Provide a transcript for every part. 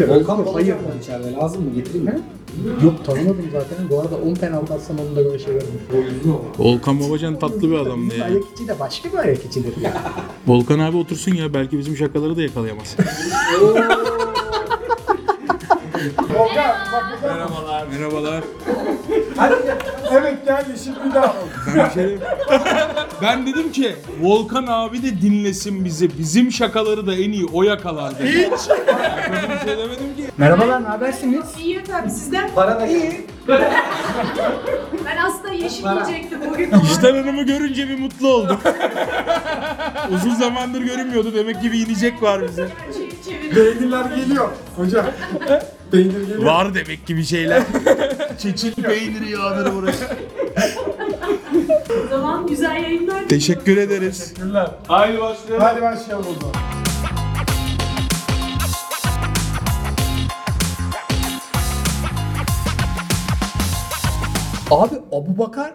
Volkan hayır var içeride lazım mı getireyim mi? Yok tanımadım zaten. Bu arada 10 penaltı atsam onun da böyle şey verdim. Volkan Babacan tatlı bir adamdı ya. ayak içi de başka bir ayak içidir ya. Volkan abi otursun ya belki bizim şakaları da yakalayamaz. Merhabalar. Merhabalar. Evet geldi şimdi bir daha. Ben, bir şey- ben dedim ki Volkan abi de dinlesin bizi. Bizim şakaları da en iyi o yakalar dedim. Hiç. Ben bir şey demedim ki. Merhabalar, ne habersiniz? İyi efendim sizden. Para da iyi. Ben aslında yeşil yiyecektim bugün. İşten Hanım'ı görünce bir mutlu oldum. Uzun zamandır görünmüyordu. Demek ki bir inecek var bize. Peynirler geliyor. Hocam. Peynir geliyor. Var demek ki bir şeyler. Çeçil peyniri yağları buraya. O zaman güzel yayınlar. Teşekkür ederiz. Teşekkürler. Haydi başlayalım. Hadi başlayalım o zaman. Abi Abu Bakar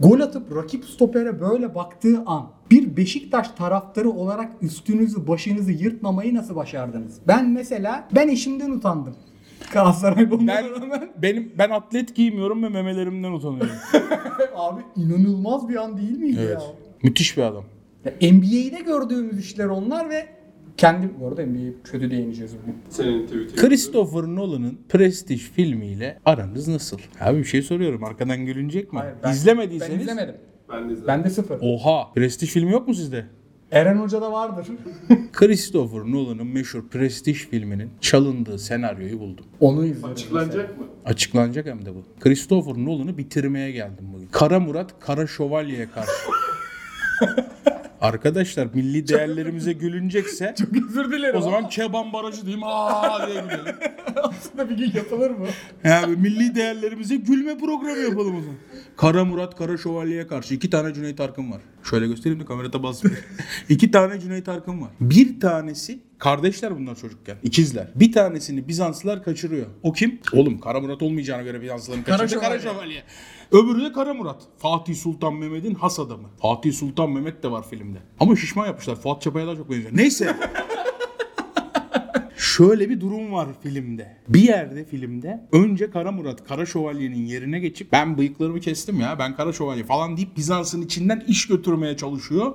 gol atıp rakip stopere böyle baktığı an bir Beşiktaş taraftarı olarak üstünüzü başınızı yırtmamayı nasıl başardınız? Ben mesela ben eşimden utandım. Galatasaray Ben, rağmen. benim, ben atlet giymiyorum ve memelerimden utanıyorum. Abi inanılmaz bir an değil miydi Evet. Müthiş bir adam. ya? ya NBA'de gördüğümüz işler onlar ve kendi bu arada NBA'ye kötü değineceğiz bugün. Senin Twitter. Christopher Nolan'ın Prestige filmiyle aranız nasıl? Abi bir şey soruyorum. Arkadan gülünecek mi? Hayır, ben- İzlemediyseniz. Ben izlemedim. Ben de izledim. Ben de sıfır. Oha. Prestige filmi yok mu sizde? Eren Hoca'da vardır. Christopher Nolan'ın meşhur Prestige filminin çalındığı senaryoyu buldum. Onu izledim. Açıklanacak mı? Açıklanacak hem de bu. Christopher Nolan'ı bitirmeye geldim bugün. Kara Murat, Kara Şövalye'ye karşı. Arkadaşlar milli değerlerimize gülünecekse Çok özür dilerim. o zaman Keban Barajı diyeyim aa diye gülelim. aslında bir gün yapılır mı? Yani milli değerlerimize gülme programı yapalım o zaman. Kara Murat, Kara Şövalye'ye karşı iki tane Cüneyt Arkın var. Şöyle göstereyim de kamerada basmıyor. iki tane Cüneyt Arkın var. Bir tanesi kardeşler bunlar çocukken. ikizler. Bir tanesini Bizanslılar kaçırıyor. O kim? Oğlum Kara Murat olmayacağına göre Bizanslıların kaçırdı. Kara Şövalye. Şövalye. Öbürü de Kara Murat. Fatih Sultan Mehmet'in has adamı. Fatih Sultan Mehmet de var filmde. Ama şişman yapmışlar. Fuat Çapa'ya daha çok benziyor. Neyse. Şöyle bir durum var filmde. Bir yerde filmde önce Kara Murat Kara Şövalye'nin yerine geçip ben bıyıklarımı kestim ya ben Kara Şövalye falan deyip Bizans'ın içinden iş götürmeye çalışıyor.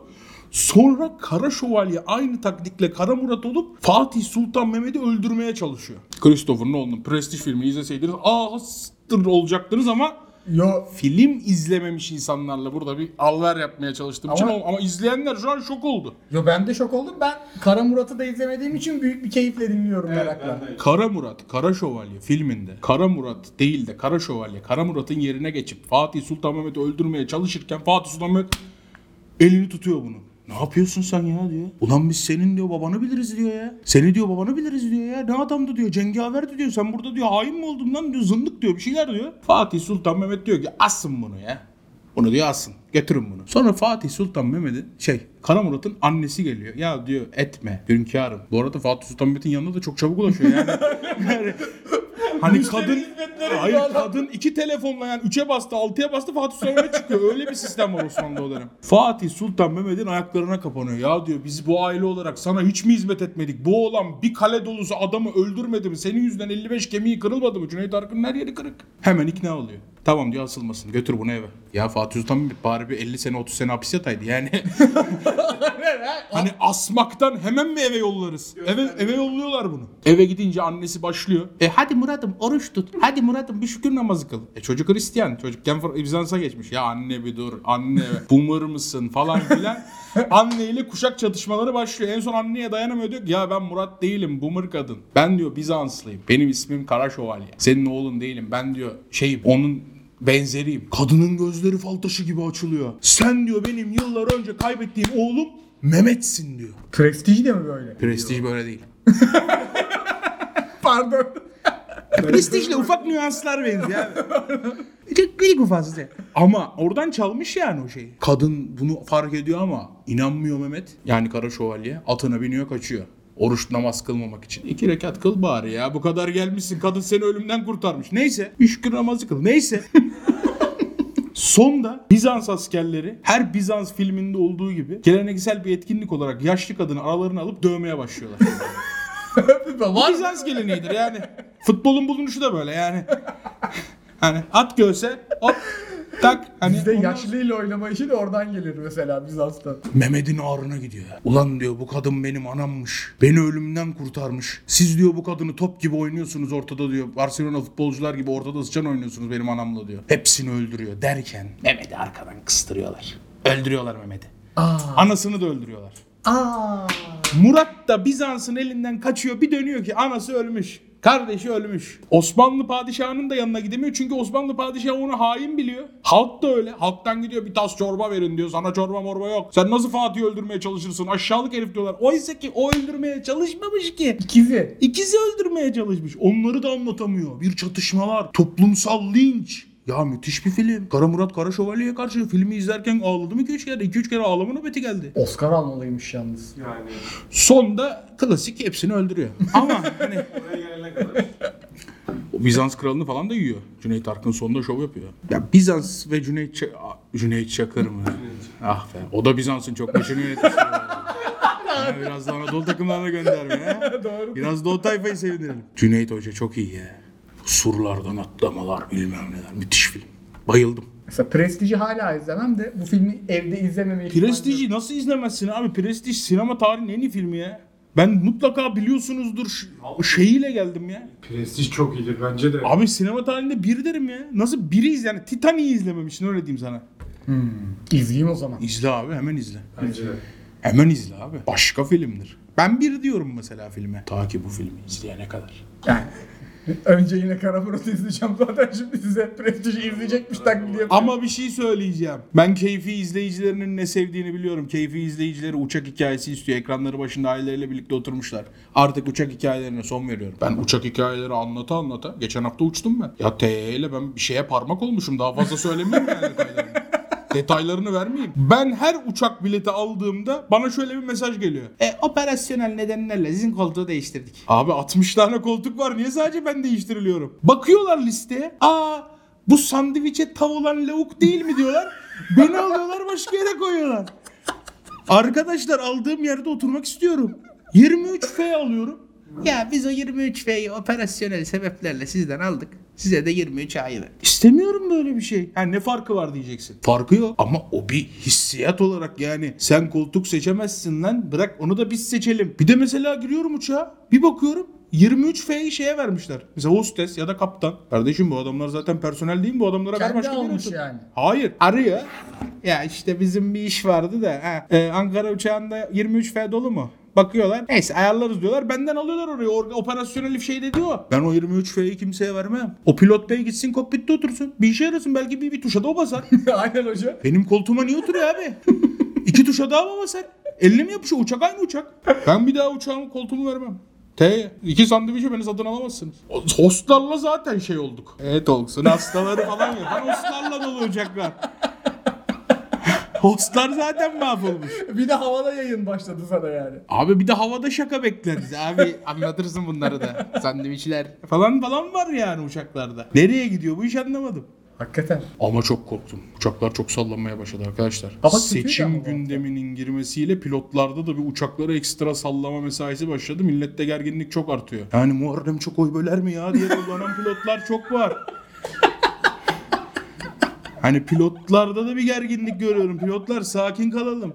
Sonra Kara Şövalye aynı taktikle Kara Murat olup Fatih Sultan Mehmet'i öldürmeye çalışıyor. Christopher Nolan'ın Prestige filmini izleseydiniz aa olacaktınız ama Yo film izlememiş insanlarla burada bir alver yapmaya çalıştığım için Ama- ol- ama izleyenler şu an şok oldu. Yo ben de şok oldum. Ben Kara Murat'ı da izlemediğim için büyük bir keyifle dinliyorum merakla. Kara Murat, Kara Şövalye filminde Kara Murat değil de Kara Şövalye Kara Murat'ın yerine geçip Fatih Sultan Mehmet'i öldürmeye çalışırken Fatih Sultan Mehmet elini tutuyor bunu. Ne yapıyorsun sen ya diyor. Ulan biz senin diyor babanı biliriz diyor ya. Seni diyor babanı biliriz diyor ya. Ne adamdı diyor. Cengaverdi diyor. Sen burada diyor hain mi oldun lan diyor. Zındık diyor bir şeyler diyor. Fatih Sultan Mehmet diyor ki asın bunu ya. Bunu diyor asın. Getirin bunu. Sonra Fatih Sultan Mehmet'in şey Kara Murat'ın annesi geliyor. Ya diyor etme hünkârım. Bu arada Fatih Sultan Mehmet'in yanına da çok çabuk ulaşıyor yani. yani hani kadın hayır kadın iki telefonla yani üçe bastı altıya bastı Fatih Sultan Mehmet çıkıyor. Öyle bir sistem var Osmanlı'da o dönem. Fatih Sultan Mehmet'in ayaklarına kapanıyor. Ya diyor biz bu aile olarak sana hiç mi hizmet etmedik? Bu oğlan bir kale dolusu adamı öldürmedi mi? Senin yüzünden 55 kemiği kırılmadı mı? Cüneyt Arkın'ın her yeri kırık. Hemen ikna oluyor. Tamam diyor asılmasın. Götür bunu eve. Ya Fatih Sultan Mehmet bari bir 50 sene 30 sene hapis yataydı. Yani hani asmaktan hemen mi eve yollarız? Eve, eve yolluyorlar bunu. Eve gidince annesi başlıyor. E hadi Murat'ım oruç tut. Hadi Murat'ım bir şükür namazı kıl. E çocuk Hristiyan. Çocukken Bizans'a geçmiş. Ya anne bir dur. Anne boomer mısın falan filan. Anneyle kuşak çatışmaları başlıyor. En son anneye dayanamıyor diyor ki ya ben Murat değilim boomer kadın. Ben diyor Bizanslıyım. Benim ismim Kara Şövalye. Senin oğlun değilim. Ben diyor şeyim onun benzeriyim. Kadının gözleri fal taşı gibi açılıyor. Sen diyor benim yıllar önce kaybettiğim oğlum Mehmet'sin diyor. Prestij de mi böyle? Prestij böyle değil. Pardon. Prestijle ufak nüanslar benziyor abi. Çok minik ufası. Ama oradan çalmış yani o şeyi. Kadın bunu fark ediyor ama inanmıyor Mehmet. Yani Kara Şövalye atına biniyor kaçıyor. Oruç namaz kılmamak için. İki rekat kıl bari ya. Bu kadar gelmişsin. Kadın seni ölümden kurtarmış. Neyse. Üç şükür namazı kıl. Neyse. Sonda Bizans askerleri her Bizans filminde olduğu gibi geleneksel bir etkinlik olarak yaşlı kadını aralarına alıp dövmeye başlıyorlar. Var. Bizans geleneğidir yani. Futbolun bulunuşu da böyle yani. Hani at göğse hop tak hani Bizde ondan- yaşlıyla oynama işi de oradan gelir mesela Bizans'tan. Mehmet'in ağrına gidiyor. Ulan diyor bu kadın benim anammış. Beni ölümden kurtarmış. Siz diyor bu kadını top gibi oynuyorsunuz ortada diyor. Barcelona futbolcular gibi ortada sıçan oynuyorsunuz benim anamla diyor. Hepsini öldürüyor derken Mehmet'i arkadan kıstırıyorlar. Öldürüyorlar Mehmet'i. Aa. Anasını da öldürüyorlar. Aa. Murat da Bizans'ın elinden kaçıyor. Bir dönüyor ki anası ölmüş. Kardeşi ölmüş. Osmanlı padişahının da yanına gidemiyor çünkü Osmanlı padişahı onu hain biliyor. Halk da öyle. Halktan gidiyor bir tas çorba verin diyor. Sana çorba morba yok. Sen nasıl Fatih'i öldürmeye çalışırsın? Aşağılık herif diyorlar. Oysa ki o öldürmeye çalışmamış ki. İkizi. İkizi öldürmeye çalışmış. Onları da anlatamıyor. Bir çatışmalar, toplumsal linç. Ya müthiş bir film. Kara Murat Kara Şövalye'ye karşı filmi izlerken ağladım 2-3 kere. 2-3 kere ağlama nöbeti geldi. Oscar almalıymış yalnız. Yani Sonda klasik hepsini öldürüyor. Ama hani oraya gelene kadar. o Bizans kralını falan da yiyor. Cüneyt Arkın sonunda şov yapıyor. Ya Bizans ve Cüneyt Ç- Cüneyt Çakır mı? ah be. O da Bizans'ın çok başını yönetmiş. Ha, Biraz da Anadolu takımlarına gönderme ya. Doğru. Biraz da o tayfayı sevindirelim. Cüneyt Hoca çok iyi ya. Surlardan atlamalar bilmem neler. Müthiş film. Bayıldım. Mesela Prestige'i hala izlemem de bu filmi evde izlememe ihtimali yok. Prestij'i nasıl izlemezsin abi? Prestij sinema tarihinin en iyi filmi ya. Ben mutlaka biliyorsunuzdur şeyiyle geldim ya. Prestij çok iyidir bence de. Abi sinema tarihinde bir derim ya. Nasıl biriyiz yani? Titanic'i izlememişsin öyle diyeyim sana. İzleyeyim o zaman. İzle abi hemen izle. Bence de. Hemen izle abi. Başka filmdir. Ben bir diyorum mesela filme. Ta ki bu filmi izleyene kadar. Yani önce yine Kara Murat'ı izleyeceğim zaten şimdi size Prestige'i izleyecekmiş taklidi yapıyorum. Ama bir şey söyleyeceğim. Ben keyfi izleyicilerinin ne sevdiğini biliyorum. Keyfi izleyicileri uçak hikayesi istiyor. Ekranları başında aileleriyle birlikte oturmuşlar. Artık uçak hikayelerine son veriyorum. Ben uçak hikayeleri anlata anlata. Geçen hafta uçtum ben. Ya TE ile ben bir şeye parmak olmuşum. Daha fazla söylemeyeyim yani detaylarını? Vermeyeyim. Ben her uçak bileti aldığımda bana şöyle bir mesaj geliyor. E operasyonel nedenlerle sizin koltuğu değiştirdik. Abi 60 tane koltuk var. Niye sadece ben değiştiriliyorum? Bakıyorlar listeye. Aa bu sandviçe tav olan lavuk değil mi diyorlar. Beni alıyorlar başka yere koyuyorlar. Arkadaşlar aldığım yerde oturmak istiyorum. 23F alıyorum. Ya biz o 23F'yi operasyonel sebeplerle sizden aldık. Size de 23 A'yı ver. İstemiyorum böyle bir şey. Ha ne farkı var diyeceksin. Farkı yok. Ama o bir hissiyat olarak yani. Sen koltuk seçemezsin lan. Bırak onu da biz seçelim. Bir de mesela giriyorum uçağa. Bir bakıyorum. 23 F'yi şeye vermişler. Mesela hostes ya da kaptan. Kardeşim bu adamlar zaten personel değil mi? Bu adamlara ver Kendi başka almış birisi. yani. Hayır. Arıyor. Ya işte bizim bir iş vardı da. Ha, e, Ankara uçağında 23 F dolu mu? Bakıyorlar. Neyse ayarlarız diyorlar. Benden alıyorlar oraya. Or- operasyonel şey de diyor. Ben o 23 F'yi kimseye vermem. O pilot bey gitsin kokpitte otursun. Bir işe yarasın. Belki bir, bir tuşa da o basar. Aynen hoca. Benim koltuğuma niye oturuyor abi? İki tuşa daha mı basar? Eline mi yapışıyor? Uçak aynı uçak. Ben bir daha uçağımı koltuğumu vermem. T. iki sandviçi beni satın alamazsınız. Hostlarla zaten şey olduk. Evet olsun hastaları falan yapan hostlarla dolu uçaklar. Hostlar zaten mahvolmuş. Bir de havada yayın başladı sana yani. Abi bir de havada şaka bekleriz. Abi anlatırsın bunları da. Sandviçler falan falan var yani uçaklarda. Nereye gidiyor bu iş anlamadım. Hakikaten. Ama çok korktum. Uçaklar çok sallanmaya başladı arkadaşlar. Ama Seçim gündeminin girmesiyle pilotlarda da bir uçaklara ekstra sallama mesaisi başladı. Millette gerginlik çok artıyor. Yani Muharrem çok oy böler mi ya diye kullanan pilotlar çok var. Hani pilotlarda da bir gerginlik görüyorum. Pilotlar sakin kalalım.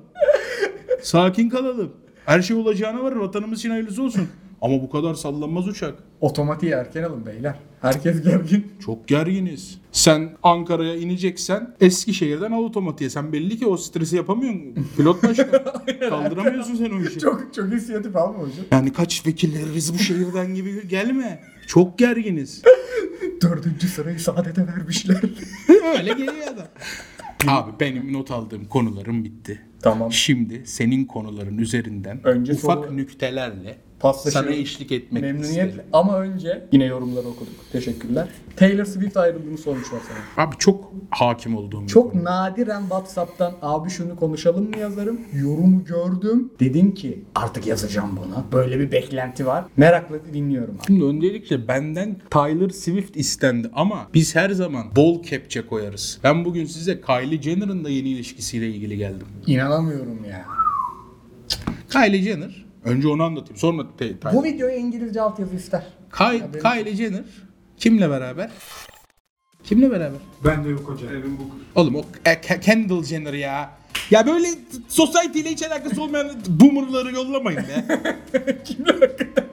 Sakin kalalım. Her şey olacağına var. Vatanımız için hayırlısı olsun. Ama bu kadar sallanmaz uçak. Otomatiği erken alın beyler. Herkes gergin. Çok gerginiz. Sen Ankara'ya ineceksen Eskişehir'den al otomatiğe. Sen belli ki o stresi yapamıyorsun. Pilot başkan. Kaldıramıyorsun sen o işi. Çok çok inisiyatif alma hocam. Yani kaç vekilleriz bu şehirden gibi gelme. Çok gerginiz. Dördüncü sırayı saadete vermişler. Öyle geliyor adam. Abi benim not aldığım konularım bitti. tamam. Şimdi senin konuların üzerinden Önce ufak soru- nüktelerle Sana eşlik etmek Memnuniyet. istedim. Ama önce yine yorumları okuduk. Teşekkürler. Taylor Swift ayrıldığını sormuşlar sana. Abi çok hakim olduğum bir Çok konu. nadiren Whatsapp'tan abi şunu konuşalım mı yazarım. Yorumu gördüm. Dedim ki artık yazacağım bunu. Böyle bir beklenti var. Merakla dinliyorum abi. Şimdi öncelikle benden Tyler Swift istendi ama biz her zaman bol kepçe koyarız. Ben bugün size Kylie Jenner'ın da yeni ilişkisiyle ilgili geldim. İnanamıyorum ya. Kylie Jenner Önce onu anlatayım. Sonra te- Bu videoya İngilizce altyazı ister. Kay- Kylie Jenner kimle beraber? Kimle beraber? Ben de yok hocam. Evin bu. Oğlum o e, Ke- Kendall Jenner ya. Ya böyle society ile hiç alakası olmayan boomerları yollamayın be.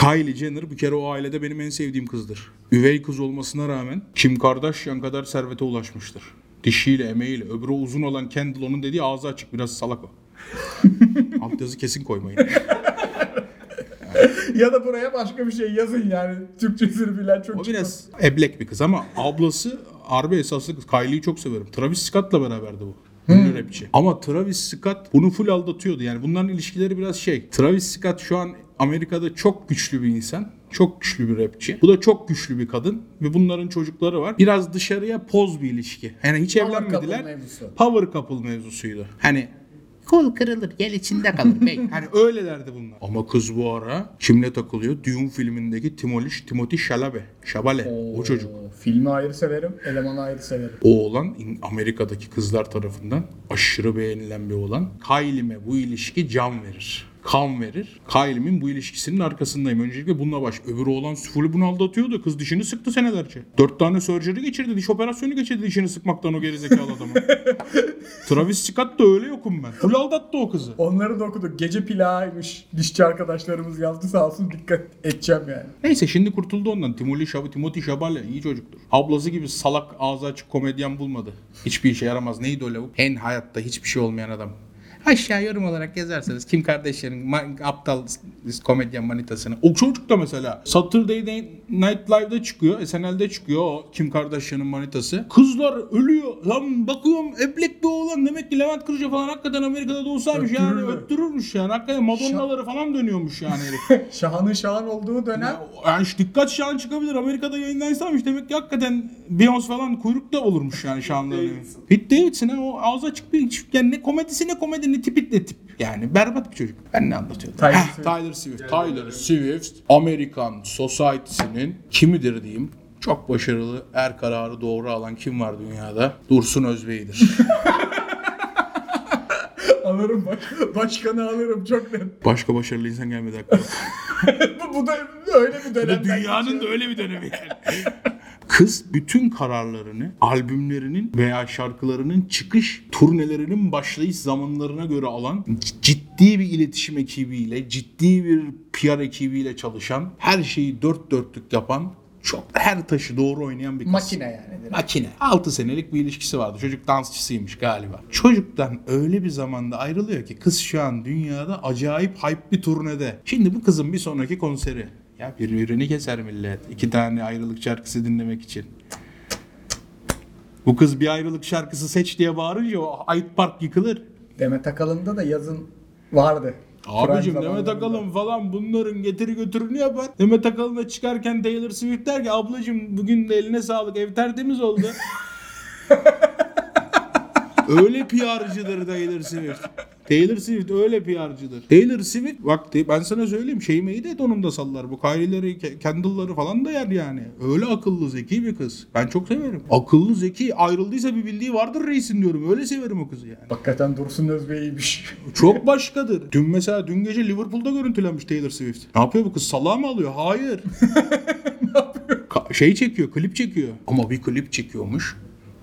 Kylie Jenner bir kere o ailede benim en sevdiğim kızdır. Üvey kız olmasına rağmen Kim Kardashian kadar servete ulaşmıştır. Dişiyle, emeğiyle. Öbürü uzun olan Kendall onun dediği ağzı açık. Biraz salak o. Altyazı kesin koymayın. ya da buraya başka bir şey yazın yani. Türkçesini bilen çok O biraz eblek bir kız ama ablası harbi esaslı kız. Kylie'yi çok severim. Travis Scott'la beraberdi bu. Ünlü rapçi. Ama Travis Scott bunu full aldatıyordu. Yani bunların ilişkileri biraz şey. Travis Scott şu an Amerika'da çok güçlü bir insan. Çok güçlü bir rapçi. Bu da çok güçlü bir kadın. Ve bunların çocukları var. Biraz dışarıya poz bir ilişki. Yani hiç Power evlenmediler. couple mevzusu. Power couple mevzusuydu. Hani Kol kırılır, gel içinde kalır bey. Hani öylelerdi bunlar. Ama kız bu ara kimle takılıyor? Dune filmindeki Timolish, Timothy Chalamet. Chalamet. O çocuk. Filmi ayrı severim, elemanı ayrı severim. O olan İng- Amerika'daki kızlar tarafından aşırı beğenilen bir olan. Kylie'me bu ilişki can verir. Kan verir. Kylie'min bu ilişkisinin arkasındayım. Öncelikle bununla baş. Öbürü olan full bunu aldatıyordu. Kız dişini sıktı senelerce. Dört tane surgery geçirdi. Diş operasyonu geçirdi dişini sıkmaktan o gerizekalı adamı. Travis Scott da öyle yokum ben. Full aldattı o kızı. Onları da okuduk. Gece plağıymış. Dişçi arkadaşlarımız yazdı sağ olsun dikkat edeceğim yani. Neyse şimdi kurtuldu ondan. Timothy Şab Timothy Şabale iyi çocuktur. Ablası gibi salak ağzı açık komedyen bulmadı. Hiçbir işe yaramaz. Neydi o lavuk? En hayatta hiçbir şey olmayan adam. Aşağı yorum olarak yazarsanız Kim Kardashian'ın aptal komedyen manitasını. O çocuk da mesela Saturday Night Live'da çıkıyor. SNL'de çıkıyor o Kim Kardashian'ın manitası. Kızlar ölüyor. Lan bakıyorum eblek bir oğlan. Demek ki Levent Kırca falan hakikaten Amerika'da doğsaymış yani. Öttürürdü. Öttürürmüş yani. Hakikaten Madonna'ları falan dönüyormuş yani herif. Şahanın şahan olduğu dönem Yani şu dikkat şu an çıkabilir. Amerika'da yayınlansaymış demek ki hakikaten Beyoncé falan kuyrukta olurmuş yani şanlarının. Pete Davidson ha, o ağzı açık bir yani ne komedisi ne komedi ne tipi ne tip. Yani berbat bir çocuk. Ben ne anlatıyordum? Tyler Heh, Swift. Tyler Swift. Tyler Swift Amerikan Society'sinin kimidir diyeyim. Çok başarılı, er kararı doğru alan kim var dünyada? Dursun Özbey'dir. alırım baş, başkanı alırım çok net. Başka başarılı insan gelmedi aklıma. bu, bu da öyle bir dönem. dünyanın da öyle bir dönemi yani. Kız bütün kararlarını albümlerinin veya şarkılarının çıkış turnelerinin başlayış zamanlarına göre alan ciddi bir iletişim ekibiyle, ciddi bir PR ekibiyle çalışan, her şeyi dört dörtlük yapan, çok her taşı doğru oynayan bir kız. Makine yani. direkt. Makine. 6 senelik bir ilişkisi vardı. Çocuk dansçısıymış galiba. Çocuktan öyle bir zamanda ayrılıyor ki kız şu an dünyada acayip hype bir turnede. Şimdi bu kızın bir sonraki konseri. Ya birbirini keser millet. İki tane ayrılık şarkısı dinlemek için. Bu kız bir ayrılık şarkısı seç diye bağırınca o Hyde Park yıkılır. Demet Akalın'da da yazın vardı. Abicim Demet. Akalın falan bunların getiri götürünü yapar. Demet Akalın'a çıkarken Taylor Swift der ki ablacım bugün de eline sağlık ev tertemiz oldu. öyle PR'cıdır Taylor Swift. Taylor Swift öyle PR'cıdır. Taylor Swift vakti ben sana söyleyeyim şeymeyi de donunda sallar. Bu Kylie'leri, Ke- Kendall'ları falan da yer yani. Öyle akıllı zeki bir kız. Ben çok severim. Akıllı zeki ayrıldıysa bir bildiği vardır reisin diyorum. Öyle severim o kızı yani. Hakikaten Dursun Özbey'iymiş. Çok başkadır. Dün mesela dün gece Liverpool'da görüntülenmiş Taylor Swift. Ne yapıyor bu kız? Salağı mı alıyor? Hayır. ne yapıyor? şey çekiyor, klip çekiyor. Ama bir klip çekiyormuş.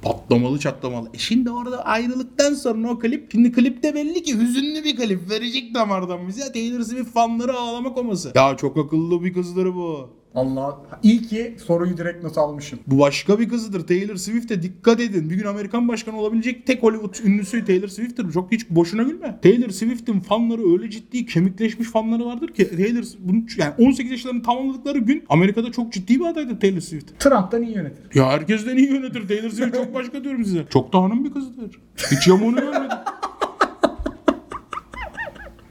Patlamalı çatlamalı. E şimdi orada ayrılıktan sonra o klip. Şimdi klipte belli ki hüzünlü bir klip. Verecek damardan bize. Taylor Swift fanları ağlama koması. Ya çok akıllı bir kızdır bu. Allah. İyi ki soruyu direkt not almışım. Bu başka bir kızıdır. Taylor Swift'e dikkat edin. Bir gün Amerikan başkanı olabilecek tek Hollywood ünlüsü Taylor Swift'tir. Çok hiç boşuna gülme. Taylor Swift'in fanları öyle ciddi kemikleşmiş fanları vardır ki Taylor bunu yani 18 yaşlarını tamamladıkları gün Amerika'da çok ciddi bir adaydı Taylor Swift. Trump'tan iyi yönetir. Ya herkesten iyi yönetir. Taylor Swift çok başka diyorum size. Çok da hanım bir kızdır. Hiç yamuğunu görmedim.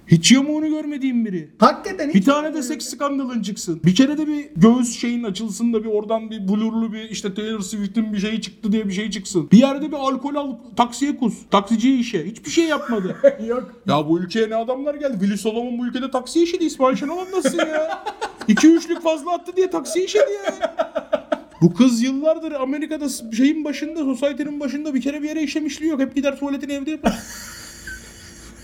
Hiç yamuğunu görmediğim biri. Hakikaten Bir hiç- tane de seks skandalın çıksın. Bir kere de bir göğüs şeyin açılsın da bir oradan bir blurlu bir işte Taylor Swift'in bir şeyi çıktı diye bir şey çıksın. Bir yerde bir alkol al taksiye kus. Taksiciye işe. Hiçbir şey yapmadı. Yok. ya bu ülkeye ne adamlar geldi. Willy Solomon bu ülkede taksi işedi. İsmail Şenol anlatsın ya. İki üçlük fazla attı diye taksi işedi ya. Bu kız yıllardır Amerika'da şeyin başında, society'nin başında bir kere bir yere işemişliği yok. Hep gider tuvaletini evde yapar.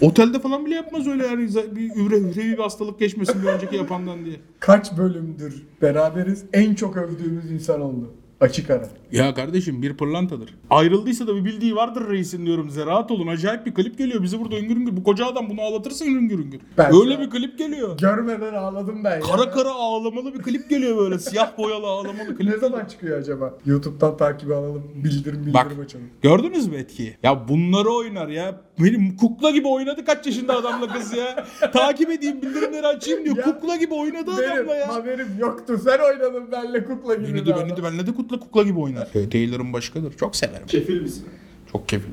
Otelde falan bile yapmaz öyle yani bir üre, ürevi bir hastalık geçmesin bir önceki yapandan diye. Kaç bölümdür beraberiz en çok övdüğümüz insan oldu. Açık ara. Ya kardeşim bir pırlantadır. Ayrıldıysa da bir bildiği vardır reisin diyorum size. Rahat olun. Acayip bir klip geliyor. Bizi burada üngür üngür. Bu koca adam bunu ağlatırsa üngür üngür. Ben- Öyle bir klip geliyor. Görmeden ağladım ben ya. Kara kara ağlamalı bir klip geliyor böyle. Siyah boyalı ağlamalı klip. Ne zaman çıkıyor acaba? YouTube'dan takibi alalım. Bildirim bildirim Bak açalım. gördünüz mü etkiyi? Ya bunları oynar ya. Benim kukla gibi oynadı kaç yaşında adamla kız ya. Takip edeyim bildirimleri açayım diyor. Ya, kukla gibi oynadı Benim adamla ya. haberim yoktu. Sen oynadın benle kukla gibi. Beni de, beni de benle de kukla kukla gibi oynar. Taylor'ın başkadır. Çok severim. Kefil misin? Çok keyifli.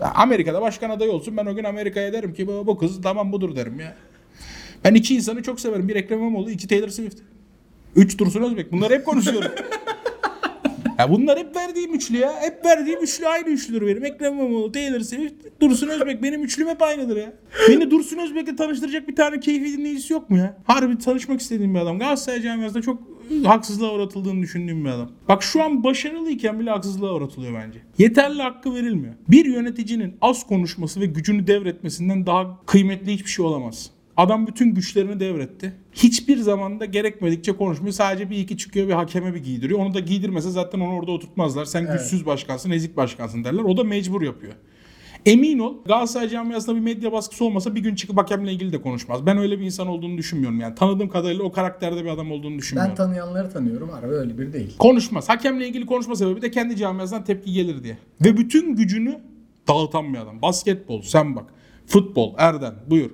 Ya Amerika'da başkan adayı olsun ben o gün Amerika'ya derim ki bu, bu kız tamam budur derim ya. Ben iki insanı çok severim. Bir Ekrem İmamoğlu, iki Taylor Swift. Üç Dursun Özbek. Bunları hep konuşuyorum. ya bunlar hep verdiğim üçlü ya. Hep verdiğim üçlü aynı üçlüdür benim. Ekrem İmamoğlu, Taylor Swift, Dursun Özbek. Benim üçlüm hep aynıdır ya. Beni Dursun Özbek'le tanıştıracak bir tane keyfi dinleyicisi yok mu ya? Harbi tanışmak istediğim bir adam. Galatasaray camiasında çok haksızlığa uğratıldığını düşündüğüm bir adam. Bak şu an başarılıyken bile haksızlığa uğratılıyor bence. Yeterli hakkı verilmiyor. Bir yöneticinin az konuşması ve gücünü devretmesinden daha kıymetli hiçbir şey olamaz. Adam bütün güçlerini devretti. Hiçbir zamanda gerekmedikçe konuşmuyor. Sadece bir iki çıkıyor bir hakeme bir giydiriyor. Onu da giydirmese zaten onu orada oturtmazlar. Sen güçsüz başkansın, ezik başkansın derler. O da mecbur yapıyor. Emin ol Galatasaray camiasında bir medya baskısı olmasa bir gün çıkıp hakemle ilgili de konuşmaz. Ben öyle bir insan olduğunu düşünmüyorum yani. Tanıdığım kadarıyla o karakterde bir adam olduğunu düşünmüyorum. Ben tanıyanları tanıyorum. Harbi öyle bir değil. Konuşmaz. Hakemle ilgili konuşma sebebi de kendi camiasından tepki gelir diye. Ve bütün gücünü dağıtan bir adam. Basketbol sen bak. Futbol Erden buyur.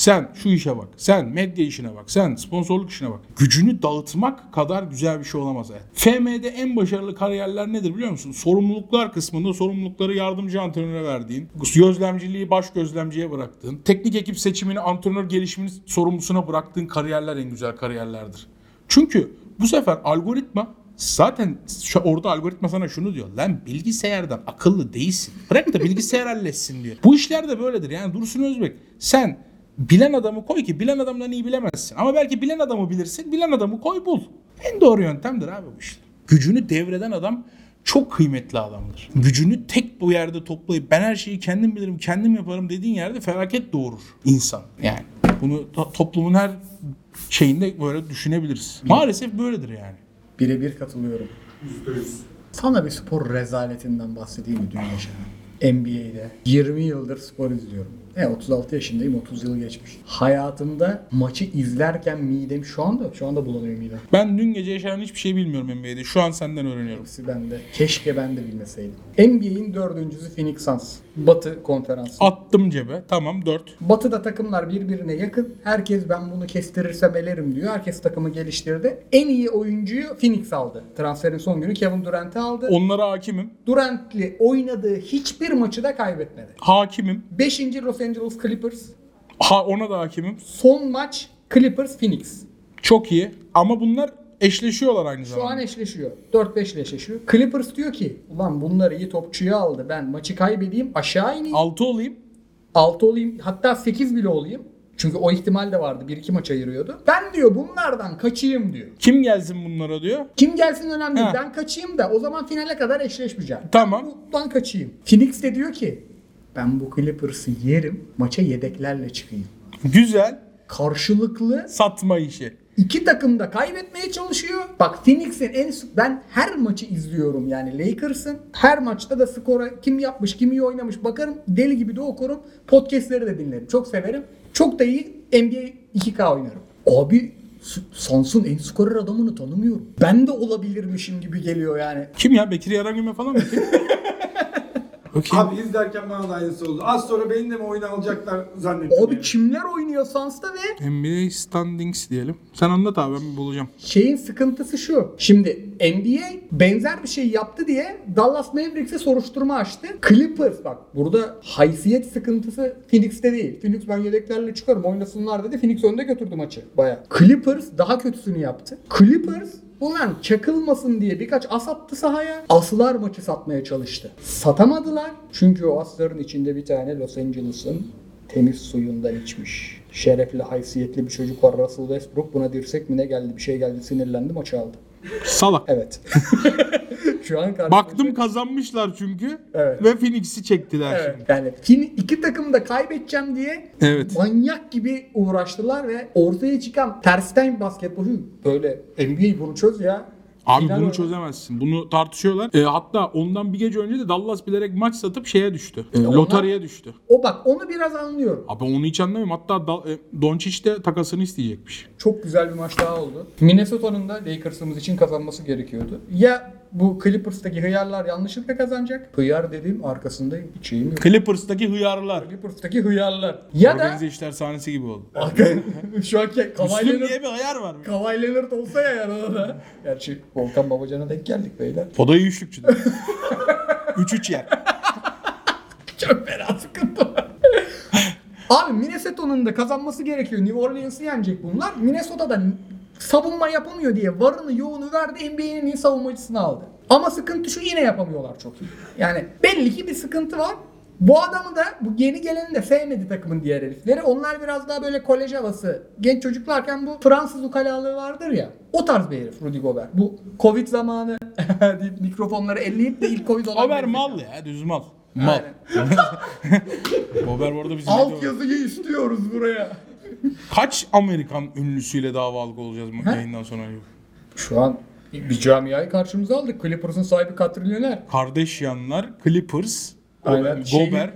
Sen şu işe bak. Sen medya işine bak. Sen sponsorluk işine bak. Gücünü dağıtmak kadar güzel bir şey olamaz. FM'de en başarılı kariyerler nedir biliyor musun? Sorumluluklar kısmında sorumlulukları yardımcı antrenöre verdiğin, gözlemciliği baş gözlemciye bıraktığın, teknik ekip seçimini antrenör gelişimini sorumlusuna bıraktığın kariyerler en güzel kariyerlerdir. Çünkü bu sefer algoritma zaten orada algoritma sana şunu diyor. Lan bilgisayardan akıllı değilsin. Bırak da bilgisayar halletsin diyor. Bu işler de böyledir. Yani Dursun Özbek sen bilen adamı koy ki bilen adamdan iyi bilemezsin. Ama belki bilen adamı bilirsin. Bilen adamı koy bul. En doğru yöntemdir abi bu işler. Gücünü devreden adam çok kıymetli adamdır. Gücünü tek bu yerde toplayıp ben her şeyi kendim bilirim, kendim yaparım dediğin yerde felaket doğurur insan. Yani bunu to- toplumun her şeyinde böyle düşünebiliriz. Maalesef böyledir yani. Birebir katılıyorum. Yüzde yüz. Sana bir spor rezaletinden bahsedeyim mi dün yaşanan? NBA'de 20 yıldır spor izliyorum. E 36 yaşındayım 30 yıl geçmiş. Hayatımda maçı izlerken midem şu anda şu anda bulanıyor midem. Ben dün gece yaşanan hiçbir şey bilmiyorum NBA'de. Şu an senden öğreniyorum. Hepsi bende. Keşke ben de bilmeseydim. NBA'in dördüncüsü Phoenix Suns. Batı konferansı. Attım cebe. Tamam 4. Batı'da takımlar birbirine yakın. Herkes ben bunu kestirirsem elerim diyor. Herkes takımı geliştirdi. En iyi oyuncuyu Phoenix aldı. Transferin son günü Kevin Durant'i aldı. Onlara hakimim. Durant'li oynadığı hiçbir maçı da kaybetmedi. Hakimim. 5. Los Angeles Clippers. Ha ona da hakimim. Son maç Clippers Phoenix. Çok iyi. Ama bunlar eşleşiyorlar aynı Şu zamanda. an eşleşiyor. 4-5 ile eşleşiyor. Clippers diyor ki ulan bunlar iyi topçuyu aldı. Ben maçı kaybedeyim aşağı ineyim. 6 olayım. 6 olayım hatta 8 bile olayım. Çünkü o ihtimal de vardı. 1-2 maç ayırıyordu. Ben diyor bunlardan kaçayım diyor. Kim gelsin bunlara diyor. Kim gelsin önemli değil. Ha. Ben kaçayım da o zaman finale kadar eşleşmeyeceğim. Tamam. Bundan kaçayım. Phoenix de diyor ki ben bu Clippers'ı yerim. Maça yedeklerle çıkayım. Güzel. Karşılıklı Satma işi. iki takım da kaybetmeye çalışıyor. Bak Phoenix'in en ben her maçı izliyorum yani Lakers'ın. Her maçta da skora kim yapmış, kim iyi oynamış bakarım. Deli gibi de okurum. Podcast'leri de dinlerim. Çok severim. Çok da iyi NBA 2K oynarım. Abi S- Suns'ın en skorer adamını tanımıyorum. Ben de olabilirmişim gibi geliyor yani. Kim ya? Bekir Yarangül'e falan mı? Okey. Abi izlerken bana da aynısı oldu. Az sonra beni de mi oyuna alacaklar zannettim. Abi yani. kimler oynuyor Suns'ta ve NBA standings diyelim. Sen anlat abi ben bulacağım. şeyin sıkıntısı şu. Şimdi NBA benzer bir şey yaptı diye Dallas Mavericks'e soruşturma açtı. Clippers bak burada haysiyet sıkıntısı Phoenix'te değil. Phoenix ben yedeklerle çıkarım oynasınlar dedi. Phoenix önde götürdü maçı baya. Clippers daha kötüsünü yaptı. Clippers Ulan çakılmasın diye birkaç as attı sahaya. Aslar maçı satmaya çalıştı. Satamadılar. Çünkü o asların içinde bir tane Los Angeles'ın temiz suyundan içmiş. Şerefli, haysiyetli bir çocuk var Russell Westbrook. Buna dirsek mi ne geldi bir şey geldi sinirlendi maçı aldı. Salak. Evet. şu an karşımızda. Baktım kazanmışlar çünkü. Evet. Ve Phoenix'i çektiler Evet. şimdi. Yani şimdi iki takım da kaybedeceğim diye Evet. manyak gibi uğraştılar ve ortaya çıkan tersten basketbol böyle NBA bunu çöz ya. Abi Final bunu oyunu. çözemezsin. Bunu tartışıyorlar. E, hatta ondan bir gece önce de Dallas bilerek maç satıp şeye düştü. E, onlar- loteriye düştü. O bak onu biraz anlıyorum. Abi onu hiç anlamıyorum. Hatta da, e, Doncic de takasını isteyecekmiş. Çok güzel bir maç daha oldu. Minnesota'nın da Lakers'ımız için kazanması gerekiyordu. Ya bu Clippers'taki hıyarlar yanlışlıkla kazanacak. Hıyar dediğim arkasında hiç şeyim yok. Clippers'taki hıyarlar. Clippers'taki hıyarlar. Ya da Organize işler sahnesi gibi oldu. şu anki Kawhi Müslüm Leonard, diye bir hıyar var. Kawhi Leonard olsa ya yanına da. Gerçi Volkan Babacan'a denk geldik beyler. O da iyi üçlükçüdür. 3-3 yer. Çok fena sıkıntı var. Abi Minnesota'nın da kazanması gerekiyor. New Orleans'ı yenecek bunlar. Minnesota'da savunma yapamıyor diye varını yoğunu verdi NBA'nin iyi savunmacısını aldı. Ama sıkıntı şu yine yapamıyorlar çok iyi. Yani belli ki bir sıkıntı var. Bu adamı da bu yeni geleni de sevmedi takımın diğer herifleri. Onlar biraz daha böyle kolej havası. Genç çocuklarken bu Fransız ukalalığı vardır ya. O tarz bir herif Rudy Gobert. Bu Covid zamanı deyip mikrofonları elleyip de ilk Covid olan Gober herif. mal ya düz mal. Mal. Aynen. Gober bu arada bizim Alt yazıyı istiyoruz buraya. Kaç Amerikan ünlüsüyle davalık olacağız He? yayından sonra? Şu an bir camiayı karşımıza aldık. Clippers'ın sahibi katrilyoner. Kardeş yanlar, Clippers, Aynen. Şey- Gober.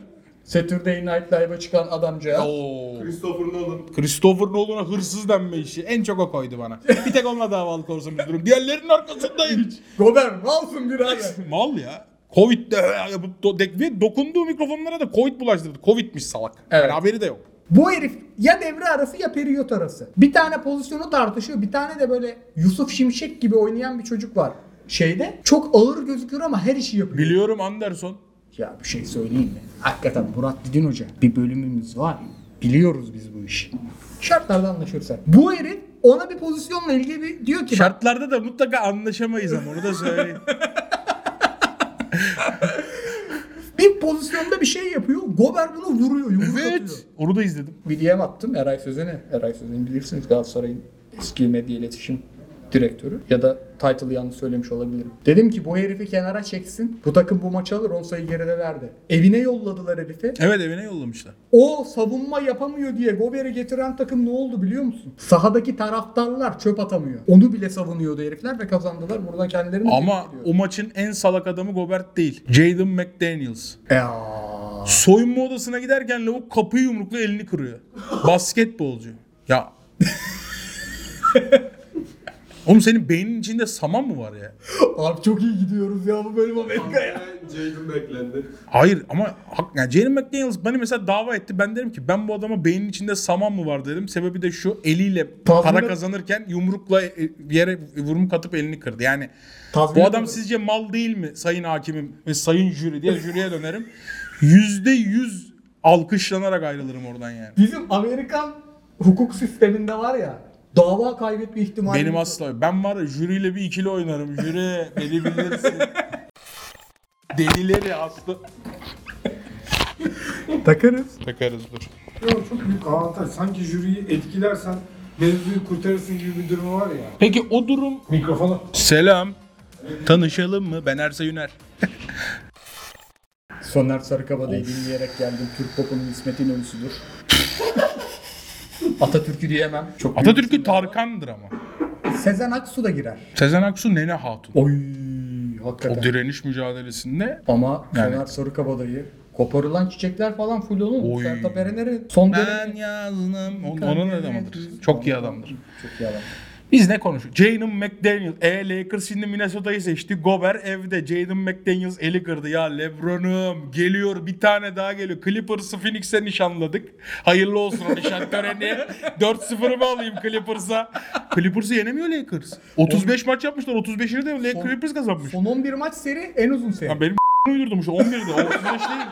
Saturday Night Live'a çıkan adamcağız. Oo. Christopher Nolan. Christopher Nolan'a hırsız denme işi. En çok o koydu bana. Bir tek onunla davalık olsam üzülürüm. Diğerlerinin arkasındayım. Gober malsın birader. Mal ya. Do- de- ve dokunduğu mikrofonlara da Covid bulaştırdı. Covid'miş salak. Evet. Yani haberi de yok. Bu herif ya devre arası ya periyot arası. Bir tane pozisyonu tartışıyor. Bir tane de böyle Yusuf Şimşek gibi oynayan bir çocuk var. Şeyde çok ağır gözüküyor ama her işi yapıyor. Biliyorum Anderson. Ya bir şey söyleyeyim mi? Hakikaten Murat Didin Hoca bir bölümümüz var. Biliyoruz biz bu işi. Şartlarda anlaşırsak. Bu herif ona bir pozisyonla ilgili bir diyor ki Şartlarda da mutlaka anlaşamayız ama onu da söyleyeyim. bir pozisyonda bir şey yapıyor. Gober bunu vuruyor. Yumruk atıyor. evet. Onu da izledim. Bir DM attım Eray Sözen'e. Eray Sözen'i bilirsiniz Galatasaray'ın eski medya iletişim direktörü. Ya da title'ı yanlış söylemiş olabilirim. Dedim ki bu herifi kenara çeksin. Bu takım bu maçı alır 10 sayı geride verdi. Evine yolladılar herifi. Evet evine yollamışlar. O savunma yapamıyor diye Gober'i getiren takım ne oldu biliyor musun? Sahadaki taraftarlar çöp atamıyor. Onu bile savunuyordu herifler ve kazandılar. Buradan kendilerini Ama o maçın en salak adamı Gobert değil. Jaden McDaniels. Ya. Soyunma odasına giderken lavuk kapıyı yumrukla elini kırıyor. Basketbolcu. Ya. Oğlum senin beynin içinde saman mı var ya? Abi çok iyi gidiyoruz ya bu bölüm Amerika'ya. Jaden beklendi. Hayır ama hak, yani Jaden McDaniels bana mesela dava etti. Ben derim ki ben bu adama beynin içinde saman mı var dedim. Sebebi de şu eliyle Tazminat- para kazanırken yumrukla e, bir yere yumruk atıp elini kırdı. Yani Tazminat bu adam alıyor. sizce mal değil mi sayın hakimim ve sayın jüri diye jüriye dönerim. Yüzde yüz alkışlanarak ayrılırım oradan yani. Bizim Amerikan hukuk sisteminde var ya dava kaybetme ihtimali. Benim asla. Ben var ya jüriyle bir ikili oynarım. Jüri beni bilirsin. Delileri aslı. takarız. Takarız dur. Ya çok büyük avantaj. Sanki jüriyi etkilersen mevzuyu kurtarırsın gibi bir durumu var ya. Peki o durum... Mikrofonu. Selam. Tanışalım mı? Ben Ersa Yüner. Soner Sarıkabadayı dinleyerek geldim. Türk popunun İsmet İnönü'südür. Atatürk'ü diyemem. Çok büyük Atatürk'ü isimler var. Tarkan'dır ama. Sezen Aksu da girer. Sezen Aksu Nene Hatun. Oy O hakikaten. direniş mücadelesinde Ama Yani. Soner Sarıkabadayı koparılan çiçekler falan full onun. Oy. Sertab Erener'in son ben dönemi. yazdım. Onun, onun adamıdır. Çok iyi adamdır. Çok iyi adam. Biz ne konuşuyoruz? Jaden McDaniel. E Lakers şimdi Minnesota'yı seçti. Gober evde. Jaden McDaniels eli kırdı. Ya Lebron'um geliyor. Bir tane daha geliyor. Clippers'ı Phoenix'e nişanladık. Hayırlı olsun o nişan töreni. 4-0'ı mı alayım Clippers'a? Clippers'ı yenemiyor Lakers. 35 maç yapmışlar. 35'ini de Lakers Clippers kazanmış. Son 11 maç seri en uzun seri. Ya benim uydurdum şu 11'de. O 35 değil.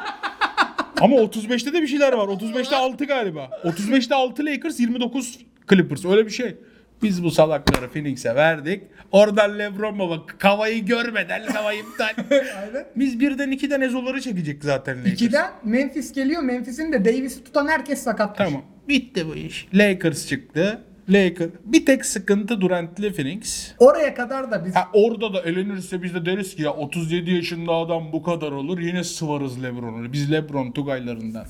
Ama 35'te de bir şeyler var. 35'te 6 galiba. 35'te 6 Lakers, 29 Clippers. Öyle bir şey. Biz bu salakları Phoenix'e verdik. Oradan LeBron baba kavayı görmeden kavayı iptal. Aynen. Biz birden ikiden ezoları çekecek zaten Lakers. İkiden Memphis geliyor. Memphis'in de Davis'i tutan herkes sakatmış. Tamam. Bitti bu iş. Lakers çıktı. Laker. Bir tek sıkıntı Durant'li Phoenix. Oraya kadar da biz Ha, orada da elenirse biz de deriz ki ya 37 yaşında adam bu kadar olur yine sıvarız Lebron'u. Biz Lebron Tugaylarından.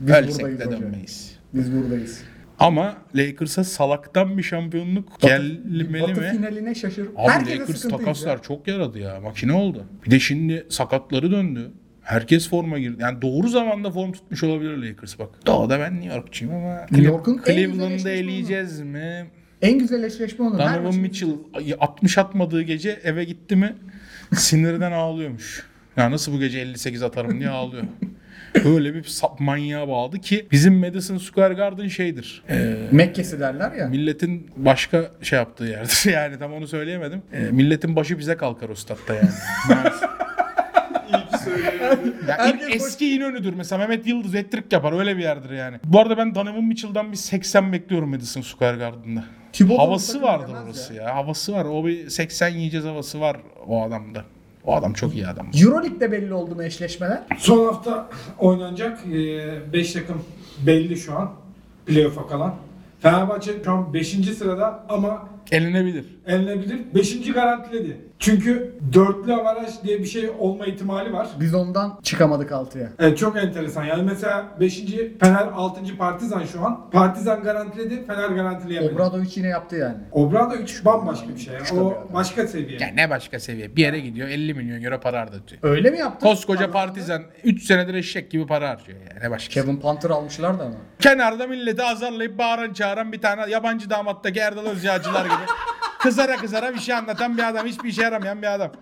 Biz Ölsek de hocam. dönmeyiz. biz buradayız. Ama Lakers'a salaktan bir şampiyonluk gelmeli Batı mi? finaline şaşır. Abi Herkese Lakers takaslar ya. çok yaradı ya. Makine oldu. Bir de şimdi sakatları döndü. Herkes forma girdi. Yani doğru zamanda form tutmuş olabilir Lakers bak. Doğada ben New Yorkçuyum ama New York'un Cleveland'da eleyeceğiz mi? En güzel eşleşme onu. Her Donovan Mitchell 60 atmadığı gece eve gitti mi sinirden ağlıyormuş. Ya nasıl bu gece 58 atarım diye ağlıyor. Öyle bir sap manyağa bağladı ki bizim Madison Square Garden şeydir. Ee, Mekke'si derler ya. milletin başka şey yaptığı yerdir. Yani tam onu söyleyemedim. Ee, milletin başı bize kalkar o statta yani. Ya in- Herkes eski İnönü'dür mesela Mehmet Yıldız etrik yapar öyle bir yerdir yani. Bu arada ben Donovan Mitchell'dan bir 80 bekliyorum Madison Square Garden'da. Havası vardır yemez orası ya. ya. Havası var. O bir 80 yiyeceğiz havası var o adamda. O adam çok iyi adam. Euroleague'de belli oldu mu eşleşmeler? Son hafta oynanacak 5 takım belli şu an. Playoff'a kalan. Fenerbahçe şu an 5. sırada ama Elinebilir. elinebilir. 5. garantiledi. Çünkü dörtlü avaraj diye bir şey olma ihtimali var. Biz ondan çıkamadık altıya. Evet çok enteresan. Yani mesela 5. Fener 6. Partizan şu an. Partizan garantiledi, Fener garantileyemedi. Obradovic yine yaptı yani. Obradovic bambaşka bir şey. ya. Başka bir O adam. başka seviye. Ya ne başka seviye. Bir yere gidiyor 50 milyon euro para harcatıyor. Öyle mi yaptı? Koskoca partizan 3 senedir eşek gibi para harcıyor yani. Ne başka. Kevin Panther almışlar da ama. Kenarda milleti azarlayıp bağıran çağıran bir tane yabancı damattaki Erdal Özyağcılar gibi. Kızara kızara bir şey anlatan bir adam. Hiçbir işe yaramayan bir adam.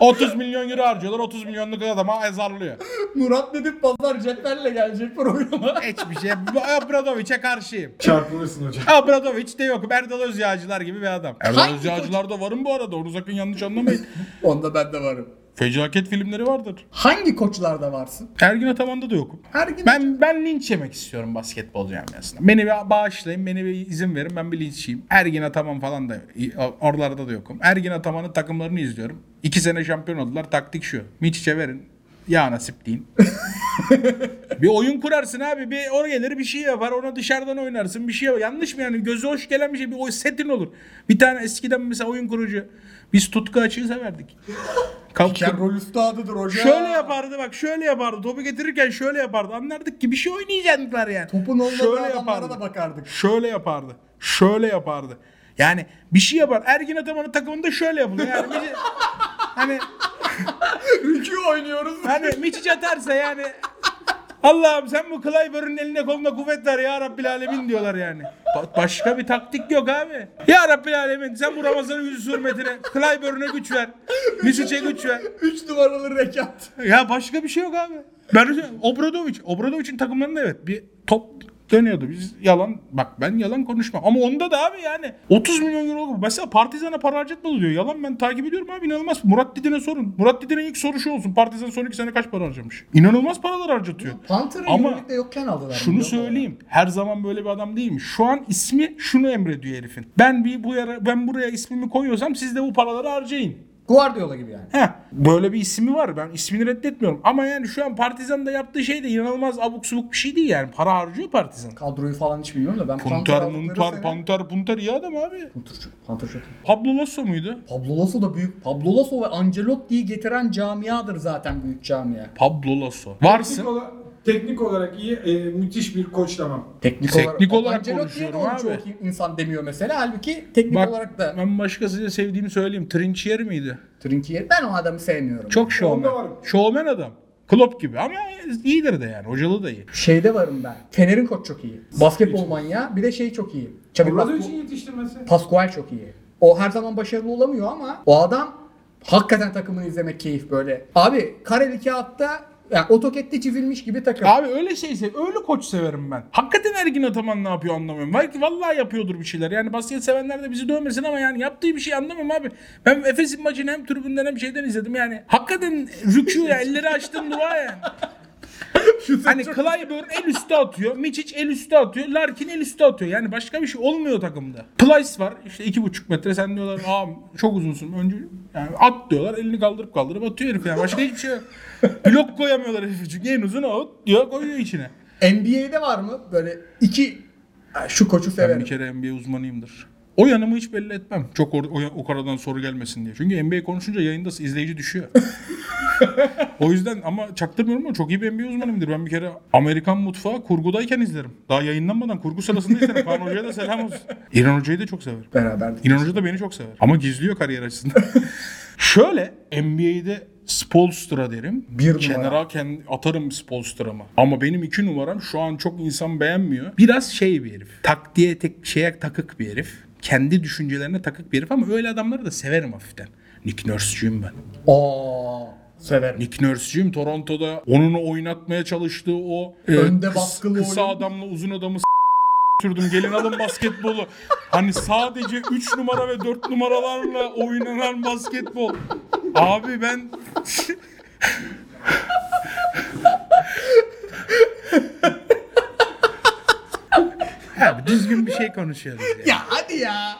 30 milyon euro harcıyorlar. 30 milyonluk adama azarlıyor. Murat Nedip Pazar cetvelle gelecek programa. Hiçbir şey. Abradovic'e karşıyım. Çarpılırsın hocam. Abradovic de yok. Erdal Özyağcılar gibi bir adam. Erdal Özyağcılar da varım bu arada. Onu sakın yanlış anlamayın. Onda ben de varım. Fecaket filmleri vardır. Hangi koçlarda varsın? Ergin Ataman'da da yokum. Her gün Ben ben linç yemek istiyorum basketbol camiasında. Beni bir bağışlayın, beni bir izin verin ben bir linççiyim. Ergin Ataman falan da oralarda da yokum. Ergin Ataman'ın takımlarını izliyorum. İki sene şampiyon oldular. Taktik şu. Miçiç'e verin. Ya nasip deyin. bir oyun kurarsın abi. Bir oraya gelir bir şey yapar. Ona dışarıdan oynarsın. Bir şey yapar. Yanlış mı yani? Gözü hoş gelen bir şey. Bir o setin olur. Bir tane eskiden mesela oyun kurucu. Biz tutku açığı severdik. Ken rol üstadıdır hoca. Şöyle yapardı bak şöyle yapardı. Topu getirirken şöyle yapardı. Anlardık ki bir şey oynayacaklar yani. Topun olmadığı şöyle adamlara da bakardık. Şöyle yapardı. Şöyle yapardı. Yani bir şey yapar. Ergin Ataman'ın takımında şöyle yapılıyor. Yani bir- hani Rükü oynuyoruz. hani Miçic atarsa yani Allah'ım sen bu Clyburn eline koluna kuvvet ver ya Rabbil Alemin diyorlar yani. Ba- başka bir taktik yok abi. Ya Rabbil Alemin sen bu Ramazan'ın yüzü hürmetine Clyburn'e güç ver. Misic'e güç ver. 3 numaralı rekat. Ya başka bir şey yok abi. Ben Obradovic, Obradovic'in takımlarında evet bir top dönüyordu. Biz yalan bak ben yalan konuşmam. Ama onda da abi yani 30 milyon euro mesela Partizan'a para harcatmadı diyor. Yalan ben takip ediyorum abi inanılmaz. Murat Didin'e sorun. Murat Didin'e ilk soru şu olsun. Partizan son iki sene kaç para harcamış? İnanılmaz paralar harcatıyor. Panther'ı Ama yokken aldılar. Şunu söyleyeyim. Her zaman böyle bir adam değilmiş. Şu an ismi şunu emrediyor herifin. Ben bir bu yara, ben buraya ismimi koyuyorsam siz de bu paraları harcayın. Guardiola gibi yani. Heh, böyle bir ismi var. Ben ismini reddetmiyorum. Ama yani şu an Partizan'da yaptığı şey de inanılmaz abuk subuk bir şey değil yani. Para harcıyor Partizan. Kadroyu falan hiç bilmiyorum da ben aldıkları Muntar, sene- Panter, Punter iyi adam abi. Panther çok-. Pablo Lasso muydu? Pablo Lasso da büyük. Pablo Lasso ve Ancelotti'yi getiren camiadır zaten büyük camia. Pablo Lasso. Teknik, Varsın. Teknik olarak iyi, e, müthiş bir koç tamam. Teknik, Teknik olarak Ancelotti'ye de konuşuyorum onu abi. çok insan demiyor mesela. Halbuki teknik Bak olarak da ben başkasıyla sevdiğimi söyleyeyim. Trinchieri miydi? Trinkieri. Ben o adamı sevmiyorum. Çok şovmen. Onda varım. Şovmen adam. Klopp gibi ama iyidir de yani. Hocalığı da iyi. Şeyde varım ben. Fener'in koç çok iyi. Basketbol manyağı. Bir de şey çok iyi. Çabuk Obradovic'in yetiştirmesi. Pascual çok iyi. O her zaman başarılı olamıyor ama o adam hakikaten takımını izlemek keyif böyle. Abi kareli kağıtta yani otokette çizilmiş gibi takım. Abi öyle şeyse öyle koç severim ben. Hakikaten Ergin Ataman ne yapıyor anlamıyorum. Belki vallahi yapıyordur bir şeyler. Yani basket sevenler de bizi dövmesin ama yani yaptığı bir şey anlamıyorum abi. Ben Efes'in maçını hem tribünden hem şeyden izledim yani. Hakikaten rükû ya elleri açtım dua yani. hani Clyburn el üstü atıyor. Miçic el üstü atıyor. Larkin el üstü atıyor. Yani başka bir şey olmuyor takımda. Plyce var. işte iki buçuk metre. Sen diyorlar aa çok uzunsun. Önce yani at diyorlar. Elini kaldırıp kaldırıp atıyor herif yani. Başka hiçbir şey yok. Blok koyamıyorlar herifi çünkü en uzun o diyor koyuyor içine. NBA'de var mı böyle iki Şu koçu Ben severim. bir kere NBA uzmanıyımdır. O yanımı hiç belli etmem. Çok or- o, o karadan soru gelmesin diye. Çünkü NBA konuşunca yayında izleyici düşüyor. o yüzden ama çaktırmıyorum ama çok iyi bir NBA uzmanıyımdır. Ben bir kere Amerikan mutfağı kurgudayken izlerim. Daha yayınlanmadan kurgu sırasında izlerim. Kaan Hoca'ya da selam olsun. İran Hoca'yı da çok severim. Beraberdik. İnan Hoca da beni çok sever. Ama gizliyor kariyer açısından. Şöyle NBA'de Spolstra derim. Bir. Kenara kendi atarım Spolstra'mı. Ama benim iki numaram şu an çok insan beğenmiyor. Biraz şey bir herif. Taktiğe tek şeye takık bir herif. Kendi düşüncelerine takık bir herif ama öyle adamları da severim hafiften. Nick Nurse'cuyum ben. Aa, severim. Nick Nurse'cuyum Toronto'da onunu oynatmaya çalıştığı o e, Önde baskılı kısa oyun. adamla uzun adamı s- sürdüm. Gelin alın basketbolu. Hani sadece 3 numara ve 4 numaralarla oynanan basketbol. Abi ben Abi düzgün bir şey konuşuyoruz ya. Ya hadi ya.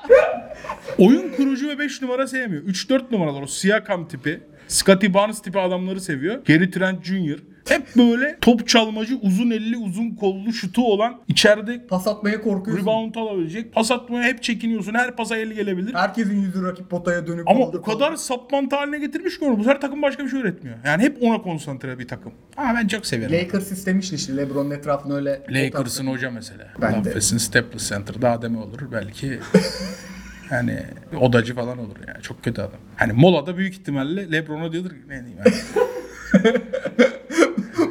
Oyun kurucu ve 5 numara sevmiyor. 3-4 numaralar o Siakam tipi. Scottie Barnes tipi adamları seviyor. Gary Trent Jr. Hep böyle top çalmacı, uzun elli, uzun kollu şutu olan, içeride Pas atmaya korkuyorsun. rebound alabilecek. Pas atmaya hep çekiniyorsun. Her pasa eli gelebilir. Herkesin yüzü rakip potaya dönük. Ama kaldır o kadar saplantı haline getirmiş ki onu. Bu her takım başka bir şey üretmiyor. Yani hep ona konsantre bir takım. Ama ben çok severim. Lakers istemişti işte LeBron'un etrafını öyle. Lakers'ın hoca mesela. Ben de. Affetsin Staples Center daha deme olur belki. hani odacı falan olur yani. Çok kötü adam. Hani molada büyük ihtimalle LeBron'a diyordur ki ne diyeyim yani.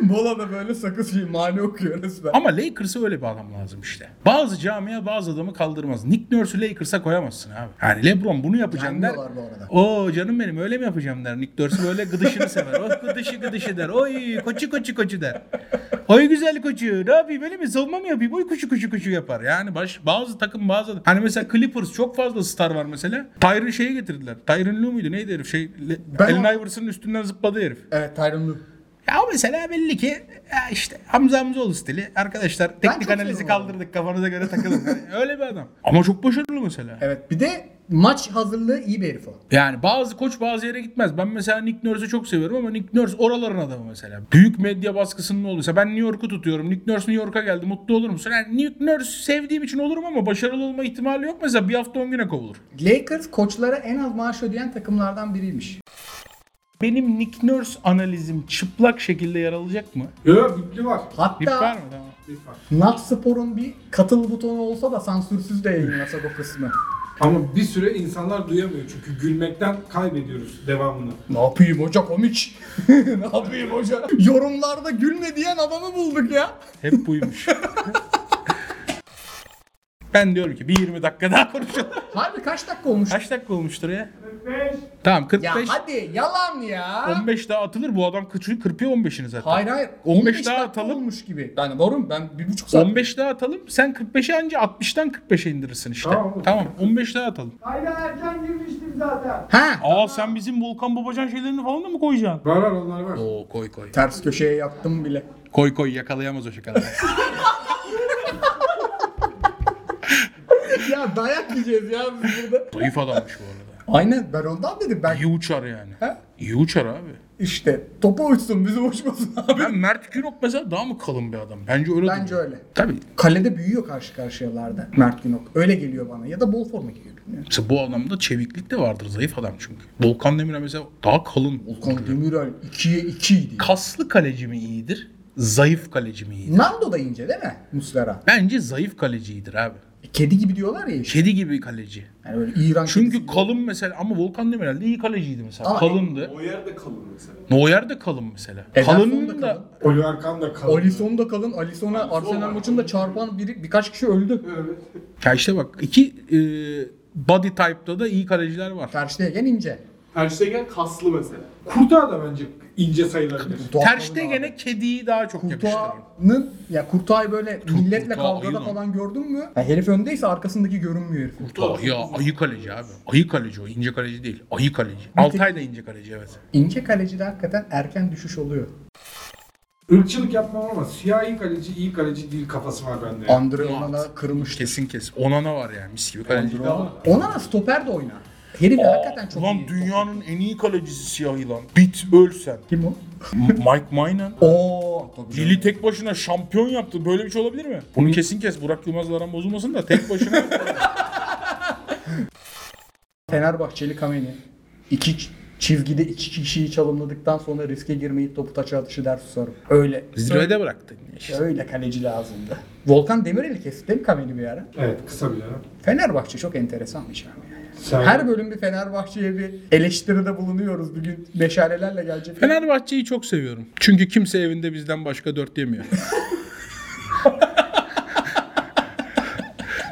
Mola da böyle sakız şey mani okuyor resmen. Ama Lakers'a öyle bir adam lazım işte. Bazı camia bazı adamı kaldırmaz. Nick Nurse'u Lakers'a koyamazsın abi. Yani LeBron bunu yapacaksın der. Yenmiyorlar bu arada. Oo canım benim öyle mi yapacağım der. Nick Nurse böyle gıdışını sever. Oh gıdışı gıdışı der. Oy koçu koçu koçu der. Oy güzel koçu. Ne yapayım öyle mi? Savunma mı yapayım? Oy koçu koçu koçu yapar. Yani baş, bazı takım bazı Hani mesela Clippers çok fazla star var mesela. Tyron şeyi getirdiler. Tyron Lue muydu? Neydi herif? Şey, Ben Allen o- Iverson'ın üstünden zıpladı herif. Evet Tyron Lue. Ya o mesela belli ki ya işte Hamza Hamzoğlu stili. Arkadaşlar teknik çok analizi seviyorum kaldırdık kafanıza göre takılın. Yani öyle bir adam. Ama çok başarılı mesela. Evet bir de maç hazırlığı iyi bir herif o. Yani bazı koç bazı yere gitmez. Ben mesela Nick Nurse'ü çok seviyorum ama Nick Nurse oraların adamı mesela. Büyük medya baskısının ne oluyorsa ben New York'u tutuyorum. Nick Nurse New York'a geldi. Mutlu olur musun? Yani Nick Nurse sevdiğim için olurum ama başarılı olma ihtimali yok. Mesela bir hafta 10 güne kovulur. Lakers koçlara en az maaş ödeyen takımlardan biriymiş. Benim Nick Nurse analizim çıplak şekilde yer alacak mı? Yok bipli var. Bir var Hatta mı? Tamam. Bip var. Nat Spor'un bir katıl butonu olsa da sansürsüz de yayınlasak o kısmı. Ama bir süre insanlar duyamıyor çünkü gülmekten kaybediyoruz devamını. Ne yapayım hoca komik. ne yapayım hoca? Yorumlarda gülme diyen adamı bulduk ya. Hep buymuş. ben diyorum ki bir 20 dakika daha konuşalım. Harbi kaç dakika olmuş? Kaç dakika olmuştur ya? Tamam Ya 45. hadi yalan ya. 15 daha atılır bu adam kıçı kırpıyor 15'ini zaten. Hayır hayır. 15 daha dakika atalım. olmuş gibi. Yani doğru mu? Ben bir buçuk saat. 15 daha atalım. Sen 45'i anca 60'tan 45'e indirirsin işte. Tamam. Tamam. 15 daha atalım. Aynen erken girmiştim zaten. Ha. Aa sen bizim Volkan Babacan şeylerini falan da mı koyacaksın? Var var onlar var. Oo koy koy. Ters köşeye yattım bile. Koy koy yakalayamaz o şakaları. ya dayak yiyeceğiz ya biz burada. Zayıf adammış bu arada. Aynen ben ondan dedim ben. İyi uçar yani. He? İyi uçar abi. İşte topa uçsun bizi uçmasın abi. Ben Mert Günok mesela daha mı kalın bir adam? Bence öyle Bence duruyor. öyle. Tabii. Kalede büyüyor karşı karşıyalarda Mert Günok. Öyle geliyor bana. Ya da bol forma giyiyor. bilmiyorum. Mesela bu adamda çeviklik de vardır. Zayıf adam çünkü. Volkan Demirel mesela daha kalın. Volkan Demirel 2'ye 2 idi. Kaslı kaleci mi iyidir? Zayıf kaleci mi iyidir? Nando da ince değil mi? Muslera. Bence zayıf kalecidir abi. Kedi gibi diyorlar ya işte. Kedi gibi kaleci. Yani böyle İran Çünkü kedisi. kalın mesela ama Volkan Demirel de iyi kaleciydi mesela. Ama- Kalındı. O yerde kalın mesela. Neuer de kalın mesela. Ederson da da kalın. Oliver Kahn da kaldı. Alisson da kalın. Alisson'a Arsenal maçında çarpan biri, birkaç kişi öldü. Evet. ya işte bak iki e, body type'da da iyi kaleciler var. Terstegen ince. Her şeyden kaslı mesela. Kurtağı da bence ince sayılabilir. Ter Stegen'e kediyi daha çok yakıştırırım. Ya Kurtuğ'ı böyle milletle Kurtuğa kavgada ayı lan. falan gördün mü? Ya herif öndeyse arkasındaki görünmüyor herif. Aa, ya ayı kaleci abi. Ayı kaleci o. ince kaleci değil. Ayı kaleci. Altay da ince kaleci evet. İnce kalecide hakikaten erken düşüş oluyor. Irkçılık yapmam ama siyah iyi kaleci iyi kaleci değil kafası var bende. Andre Onana kırmıştı. Kesin kesin. Onana var yani mis gibi kaleci. Onana stoper de oynar. Herif hakikaten çok Ulan iyi. dünyanın en iyi kalecisi siyahı lan. Bit ölsen. Kim o? Mike Mynan. Oo. Tabii canım. Lili tek başına şampiyon yaptı. Böyle bir şey olabilir mi? Bunu kesin kes. Burak Yılmaz'la aran bozulmasın da tek başına. Fenerbahçeli Kameni. iki ç- çizgide iki kişiyi çalımladıktan sonra riske girmeyip topu taça atışı der susarım. Öyle. Zirvede bıraktın. işte. Öyle kaleci lazımdı. Volkan Demirel'i kesti değil mi Kameni bir ara? Evet kısa bir ara. Fenerbahçe çok enteresan bir şey abi. ya. Sen- Her bölüm bir Fenerbahçe'ye bir eleştiride bulunuyoruz. Bugün meşalelerle gelecek. Fenerbahçe'yi çok seviyorum. Çünkü kimse evinde bizden başka dört yemiyor.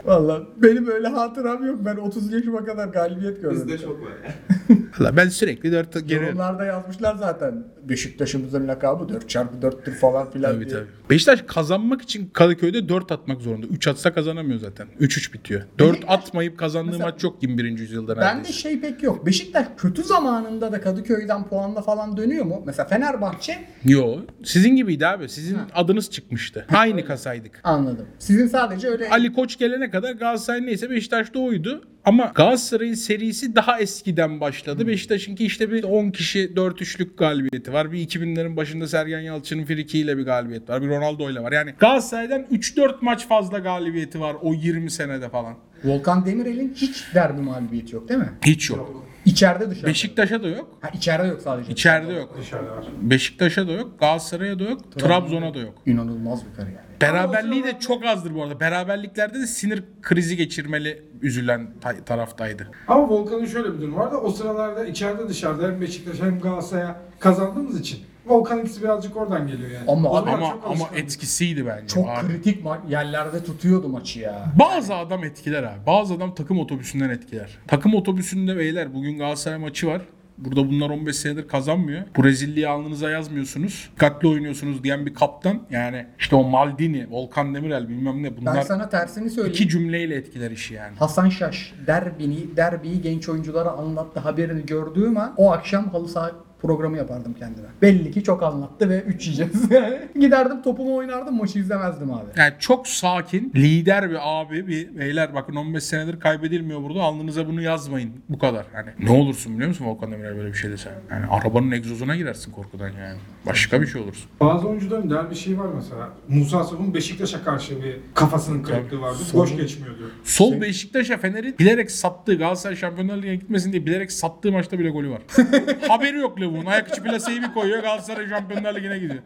Valla benim öyle hatıram yok. Ben 30 yaşıma kadar galibiyet görmedim. Bizde çok var ya. Valla ben sürekli dört geri... Yorumlarda yazmışlar zaten. Beşiktaş'ımızın lakabı 4 çarpı 4'tür falan filan Tabii diye. tabii. Beşiktaş kazanmak için Kadıköy'de 4 atmak zorunda. 3 atsa kazanamıyor zaten. 3-3 bitiyor. 4 atmayıp kazandığı Mesela- maç yok 21. yüzyılda Bende neredeyse. şey pek yok. Beşiktaş kötü zamanında da Kadıköy'den puanla falan dönüyor mu? Mesela Fenerbahçe Yo. Sizin gibiydi abi. Sizin adınız çıkmıştı. Aynı kasaydık. anladım. Sizin sadece öyle Ali Koç gelene kadar Galatasaray neyse Beşiktaş'ta oydu. Ama Galatasaray'ın serisi daha eskiden başladı. Beşiktaş'ınki işte bir 10 kişi 4-3'lük galibiyeti var. Bir 2000'lerin başında Sergen Yalçın'ın frikiyle bir galibiyet var. Bir Ronaldo ile var. Yani Galatasaray'dan 3-4 maç fazla galibiyeti var o 20 senede falan. Volkan Demirel'in hiç derbi mağlubiyeti yok değil mi? Hiç yok. İçeride dışarıda. Beşiktaş'a da yok. Ha içeride yok sadece. İçeride yok. Dışarıda var. Beşiktaş'a da yok. Galatasaray'a da yok. Trabzon'a da yok. İnanılmaz bir kare yani. Beraberliği de çok azdır bu arada. Beraberliklerde de sinir krizi geçirmeli üzülen ta- taraftaydı. Ama Volkan'ın şöyle bir durum vardı. O sıralarda içeride dışarıda hem Beşiktaş hem Galatasaray'a kazandığımız için Volkan ikisi birazcık oradan geliyor yani. Ama- O zaman Ama çok ama etkisiydi bence. Çok Abi. kritik ma- yerlerde tutuyordu maçı ya. Bazı adam etkiler abi. Bazı adam takım otobüsünden etkiler. Takım otobüsünde beyler bugün Galatasaray maçı var. Burada bunlar 15 senedir kazanmıyor. Bu rezilliği alnınıza yazmıyorsunuz. Dikkatli oynuyorsunuz diyen bir kaptan. Yani işte o Maldini, Volkan Demirel bilmem ne Ben bunlar sana tersini söyleyeyim. iki cümleyle etkiler işi yani. Hasan Şaş derbini, derbiyi genç oyunculara anlattı haberini gördüğüm an o akşam halı saha programı yapardım kendime. Belli ki çok anlattı ve 3 yiyeceğiz. Giderdim topumu oynardım maçı izlemezdim abi. Yani çok sakin, lider bir abi, bir beyler bakın 15 senedir kaybedilmiyor burada. Alnınıza bunu yazmayın. Bu kadar. Yani ne olursun biliyor musun Volkan Demirel böyle bir şey dese? Yani arabanın egzozuna girersin korkudan yani. Başka bir şey olursun. Bazı oyuncuların der bir şey var mesela. Musa Sov'un Beşiktaş'a karşı bir kafasının kırıklığı vardı. Boş geçmiyordu. Sol Beşiktaş'a Fener'in bilerek sattığı Galatasaray Şampiyonlar Ligi'ne gitmesin diye bilerek sattığı maçta bile golü var. Haberi yok Levu'nun. Ayak içi plaseyi bir koyuyor Galatasaray Şampiyonlar Ligi'ne gidiyor.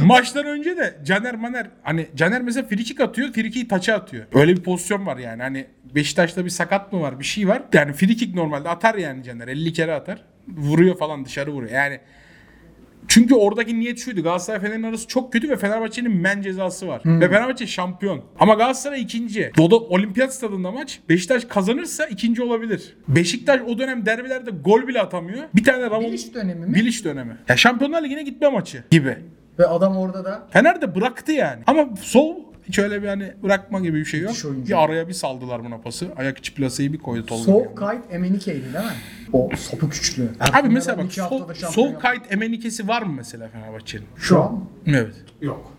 Maçtan önce de Caner Maner hani Caner mesela frikik atıyor, frikiyi taça atıyor. Öyle bir pozisyon var yani. Hani Beşiktaş'ta bir sakat mı var, bir şey var. Yani frikik normalde atar yani Caner. 50 kere atar. Vuruyor falan dışarı vuruyor. Yani çünkü oradaki niyet şuydu. Galatasaray Fener'in arası çok kötü ve Fenerbahçe'nin men cezası var. Ve Fenerbahçe şampiyon. Ama Galatasaray ikinci. Dodo Olimpiyat stadında maç. Beşiktaş kazanırsa ikinci olabilir. Beşiktaş o dönem derbilerde gol bile atamıyor. Bir tane Ramon Biliş dönemi mi? Biliş dönemi. Ya Şampiyonlar Ligi'ne gitme maçı gibi. Ve adam orada da Fener de bıraktı yani. Ama sol hiç öyle bir hani bırakma gibi bir şey yok. Müthiş oyuncu. Bir araya bir saldılar buna pası. Ayak içi plaseyi bir koydu Tolga. Sol kayıt Emenike'ydi değil mi? O sapık güçlü. Abi Ertuğrul mesela bak 12 sol, haftada şampiyon sol yaptı. kayıt emenikesi var mı mesela Fenerbahçe'nin? Şu an Evet. Yok.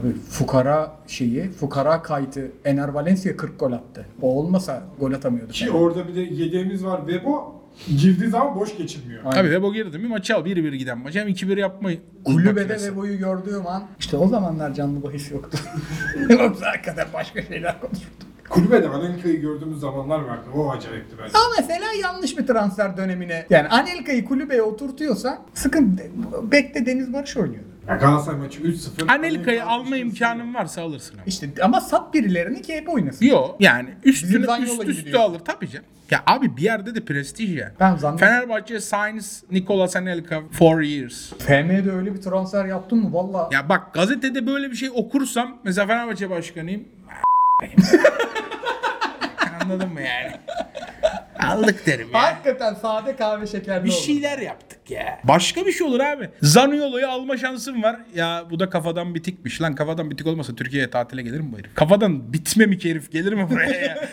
abi fukara şeyi, fukara kaydı Ener Valencia 40 gol attı. O olmasa gol atamıyordu. Ki orada bir de yedeğimiz var ve bu girdiği zaman boş geçilmiyor. Aynen. Tabii Vebo girdi mi maçı al 1-1 giden maç. Hem 2-1 yapmayı. Kulübede ve boyu gördüğüm an işte o zamanlar canlı bahis yoktu. Yoksa hakikaten başka şeyler konuşurduk. Kulübede Anelka'yı gördüğümüz zamanlar vardı. O acayipti bence. Ama mesela yanlış bir transfer dönemine yani Anelka'yı kulübeye oturtuyorsa sıkıntı. Bekle Deniz Barış oynuyordu. Ya Galatasaray maçı 3-0. Anelka'yı alma imkanın varsa alırsın abi. İşte ama sat birilerini ki hep oynasın. Yok yani üstünü Bizim üst üste alır tabii canım. Ya abi bir yerde de prestij ya. Ben zannediyorum. Fenerbahçe signs Nicolas Anelka for years. FM'de öyle bir transfer yaptın mı valla Ya bak gazetede böyle bir şey okursam mesela Fenerbahçe başkanıyım. Anladın mı yani? Aldık derim ya. Hakikaten sade kahve şekerli Bir olur. şeyler yaptık ya. Başka bir şey olur abi. Zaniolo'yu alma şansım var. Ya bu da kafadan bitikmiş. Lan kafadan bitik olmasa Türkiye'ye tatile gelir mi bu herif? Kafadan bitmemik herif gelir mi buraya ya?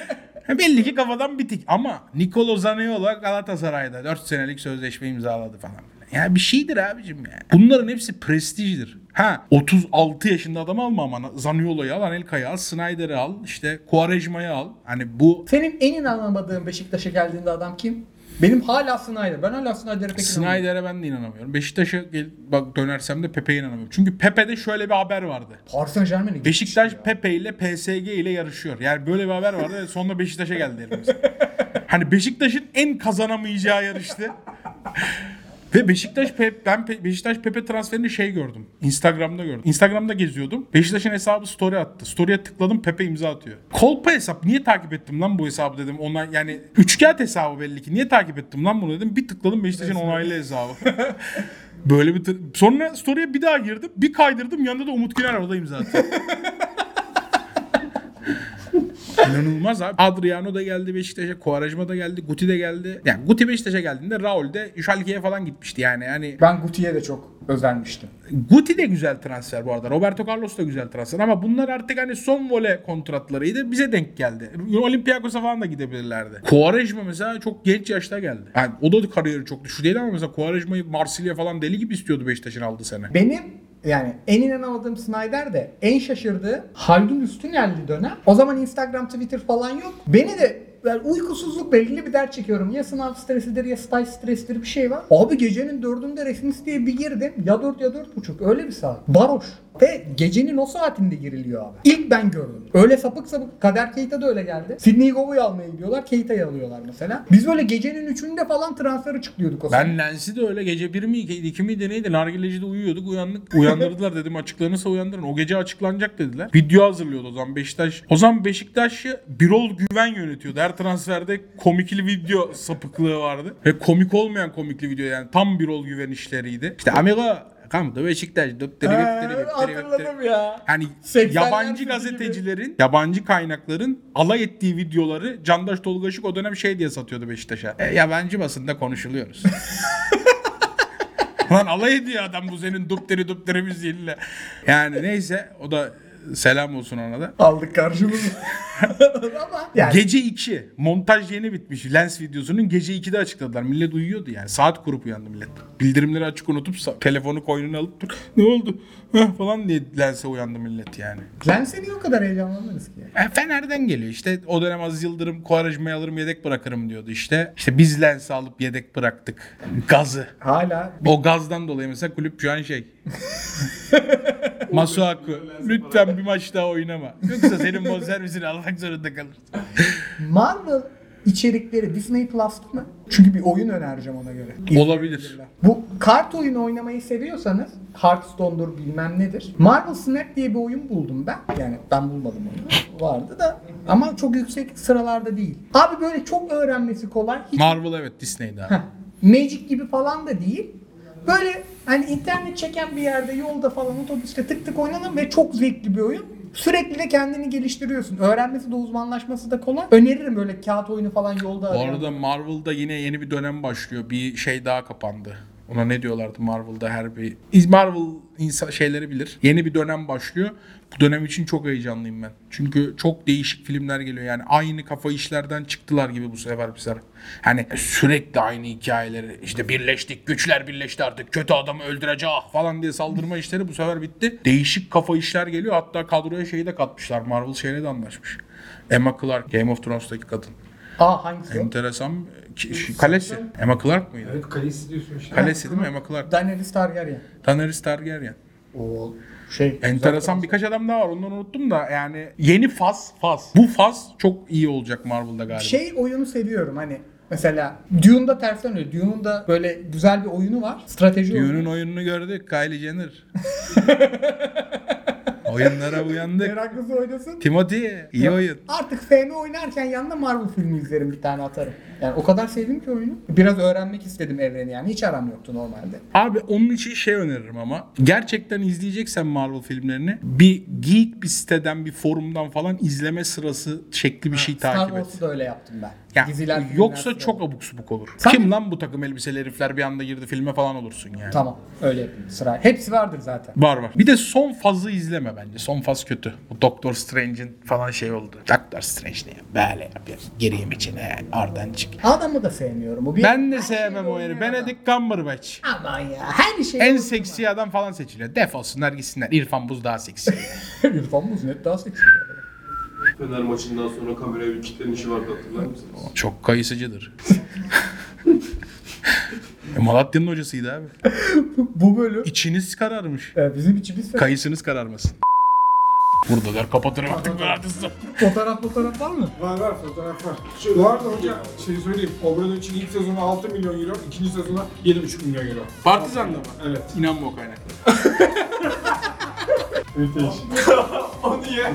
Belli ki kafadan bitik ama Nicolo Zaniolo Galatasaray'da 4 senelik sözleşme imzaladı falan. Ya bir şeydir abicim yani. Bunların hepsi prestijdir. Ha 36 yaşında adam alma ama Zaniolo'yu al, Anelka'yı al, Snyder'i al, işte Quaresma'yı al. Hani bu Senin en inanamadığın Beşiktaş'a geldiğinde adam kim? Benim hala Snyder. Ben hala Snyder'e pek. Snyder'e ben de inanamıyorum. Beşiktaş'a gel, bak dönersem de Pepe'ye inanamıyorum. Çünkü Pepe'de şöyle bir haber vardı. Paris Saint Germain'e Beşiktaş Pepe ile PSG ile yarışıyor. Yani böyle bir haber vardı. Sonunda Beşiktaş'a geldi elimiz. hani Beşiktaş'ın en kazanamayacağı yarıştı. Ve Beşiktaş Pep, ben Pe- Beşiktaş Pepe transferini şey gördüm. Instagram'da gördüm. Instagram'da geziyordum. Beşiktaş'ın hesabı story attı. Story'e tıkladım Pepe imza atıyor. Kolpa hesap. Niye takip ettim lan bu hesabı dedim. Ona yani üçkağıt hesabı belli ki. Niye takip ettim lan bunu dedim. Bir tıkladım Beşiktaş'ın onaylı hesabı. Böyle bir tır- Sonra story'e bir daha girdim. Bir kaydırdım. Yanında da Umut Güler orada imza atıyor. İnanılmaz abi. Adriano da geldi Beşiktaş'a, Quaresma da geldi, Guti de geldi. Yani Guti Beşiktaş'a geldiğinde Raul de Schalke'ye falan gitmişti yani. Yani Ben Guti'ye de çok özenmiştim. Guti de güzel transfer bu arada. Roberto Carlos da güzel transfer ama bunlar artık hani son vole kontratlarıydı. Bize denk geldi. Olympiakos'a falan da gidebilirlerdi. Quaresma mesela çok genç yaşta geldi. Yani o da kariyeri çok düşük değil ama mesela Quaresma'yı Marsilya falan deli gibi istiyordu Beşiktaş'ın aldığı sene. Benim yani en inanamadığım Snyder de en şaşırdığı Haldun Üstünel'li dönem. O zaman Instagram, Twitter falan yok. Beni de ben uykusuzluk belli bir dert çekiyorum. Ya sınav stresidir ya staj stresidir bir şey var. Abi gecenin dördünde resim diye bir girdim. Ya dört ya dört buçuk. Öyle bir saat. Baroş. Ve gecenin o saatinde giriliyor abi. İlk ben gördüm. Öyle sapık sapık. Kader Keita da öyle geldi. Sydney Gova'yı almaya gidiyorlar. Keita'yı alıyorlar mesela. Biz böyle gecenin üçünde falan transferi çıkıyorduk o. Ben Lens'i de öyle gece 1 mi 2 miydi neydi nargileci de uyuyorduk uyandık. Uyandırdılar dedim açıklanırsa uyandırın. O gece açıklanacak dediler. Video hazırlıyordu o zaman Beşiktaş. O zaman Beşiktaş'ı Birol Güven yönetiyordu. Her transferde komikli video sapıklığı vardı. Ve komik olmayan komikli video yani tam Birol Güven işleriydi. İşte amigo come to Beşiktaş. Döpteri, döpteri. hatırladım ya. Hani 80'ler yabancı filmi gazetecilerin, yabancı kaynakların alay ettiği videoları Candaş Tolgaşık o dönem şey diye satıyordu Beşiktaş'a. E, yabancı basında konuşuluyoruz. Lan alay ediyor adam bu senin dupteri dupteri müziğiyle. Yani neyse o da selam olsun ona da. Aldık karşımıza. Ama yani Gece 2 montaj yeni bitmiş. Lens videosunun gece 2'de açıkladılar. Millet uyuyordu yani. Saat kurup uyandı millet. Bildirimleri açık unutup telefonu koynuna alıp dur. Ne oldu? Heh, falan diye Lens'e uyandı millet yani. Lens'e niye o kadar heyecanlandınız ki? E, Fener'den geliyor işte o dönem Aziz Yıldırım Kuvarajma'yı alırım yedek bırakırım diyordu işte. İşte biz Lens'i alıp yedek bıraktık. Gazı. Hala O gazdan dolayı mesela kulüp şu an şey. Masuaku lütfen bir maç daha oynama. Yoksa senin bonservisini almak zorunda kalırsın. Marvel içerikleri Disney Plus'ta mı? Çünkü bir oyun önereceğim ona göre. Olabilir. Bu kart oyunu oynamayı seviyorsanız Hearthstone'dur bilmem nedir. Marvel Snap diye bir oyun buldum ben. Yani ben bulmadım onu. Vardı da ama çok yüksek sıralarda değil. Abi böyle çok öğrenmesi kolay. Hiç Marvel evet Disney'de. Heh, Magic gibi falan da değil. Böyle hani internet çeken bir yerde yolda falan otobüste tık tık oynanan ve çok zevkli bir oyun. Sürekli de kendini geliştiriyorsun. Öğrenmesi de uzmanlaşması da kolay. Öneririm böyle kağıt oyunu falan yolda. Bu arayan. arada Marvel'da yine yeni bir dönem başlıyor. Bir şey daha kapandı. Ona ne diyorlardı Marvel'da her bir... Marvel insan şeyleri bilir. Yeni bir dönem başlıyor. Bu dönem için çok heyecanlıyım ben. Çünkü çok değişik filmler geliyor. Yani aynı kafa işlerden çıktılar gibi bu sefer bir sefer. Hani sürekli aynı hikayeleri. işte birleştik, güçler birleşti artık. Kötü adamı öldüreceğiz falan diye saldırma işleri bu sefer bitti. Değişik kafa işler geliyor. Hatta kadroya şeyi de katmışlar. Marvel şeyle de anlaşmış. Emma Clark, Game of Thrones'taki kadın. Aa hangisi? Enteresan. Ki- ş- Kalesi. Emma Clark mıydı? Evet kalesi diyorsun işte. Kalesi değil mi Emma Clark? Daenerys Targaryen. Daenerys Targaryen. O şey. Enteresan birkaç adam daha var. Ondan unuttum da yani yeni faz, faz. Bu faz çok iyi olacak Marvel'da galiba. Şey oyunu seviyorum hani Mesela Dune'da tersten öyle. Dune'un da böyle güzel bir oyunu var. Strateji oyunu. Dune'un oyununu gördük. Kylie Jenner. Oyunlara uyandık. Meraklısı oynasın. Timothy iyi oyun. Artık FM oynarken yanında Marvel filmi izlerim bir tane atarım. Yani o kadar sevdim ki oyunu. Biraz öğrenmek istedim evreni yani. Hiç aram yoktu normalde. Abi onun için şey öneririm ama gerçekten izleyeceksen Marvel filmlerini bir geek bir siteden bir forumdan falan izleme sırası şekli bir şey Star takip et. Wars'u da öyle yaptım ben. Ya, Diziler, yoksa çok abuk subuk olur. Sen- Kim lan bu takım elbiseli herifler bir anda girdi filme falan olursun yani. Tamam öyle yapayım sıra. Hepsi vardır zaten. Var var. Bir de son fazı izleme bence. Son faz kötü. Bu Doctor Strange'in falan şey oldu. Doctor Strange ne ya? Böyle yapıyor. Geriye içine oradan çık. Değişik. Adamı da sevmiyorum. O bir Ben de sevmem o adam. Benedict Cumberbatch. Aman ya her şey. En seksi adam falan seçiliyor. Defolsunlar gitsinler. İrfan Buz daha seksi. İrfan Muznet daha seksi. Fener maçından sonra kameraya bir kitlenişi vardı hatırlar mısınız? Çok kayısıcıdır. E, Malatya'nın hocasıydı abi. Bu bölüm İçiniz kararmış. e, bizim içimiz Kayısınız kararmasın. Burada der kapatırım artık ben artık. fotoğraf fotoğraf var mı? Var var fotoğraf var. Şu, bu arada hoca şey söyleyeyim. Obradoviç'in ilk sezonu 6 milyon euro, ikinci sezonu 7,5 milyon euro. Partizan'da mı? Evet. İnanma o kaynaklara. Müthiş. Onu ye.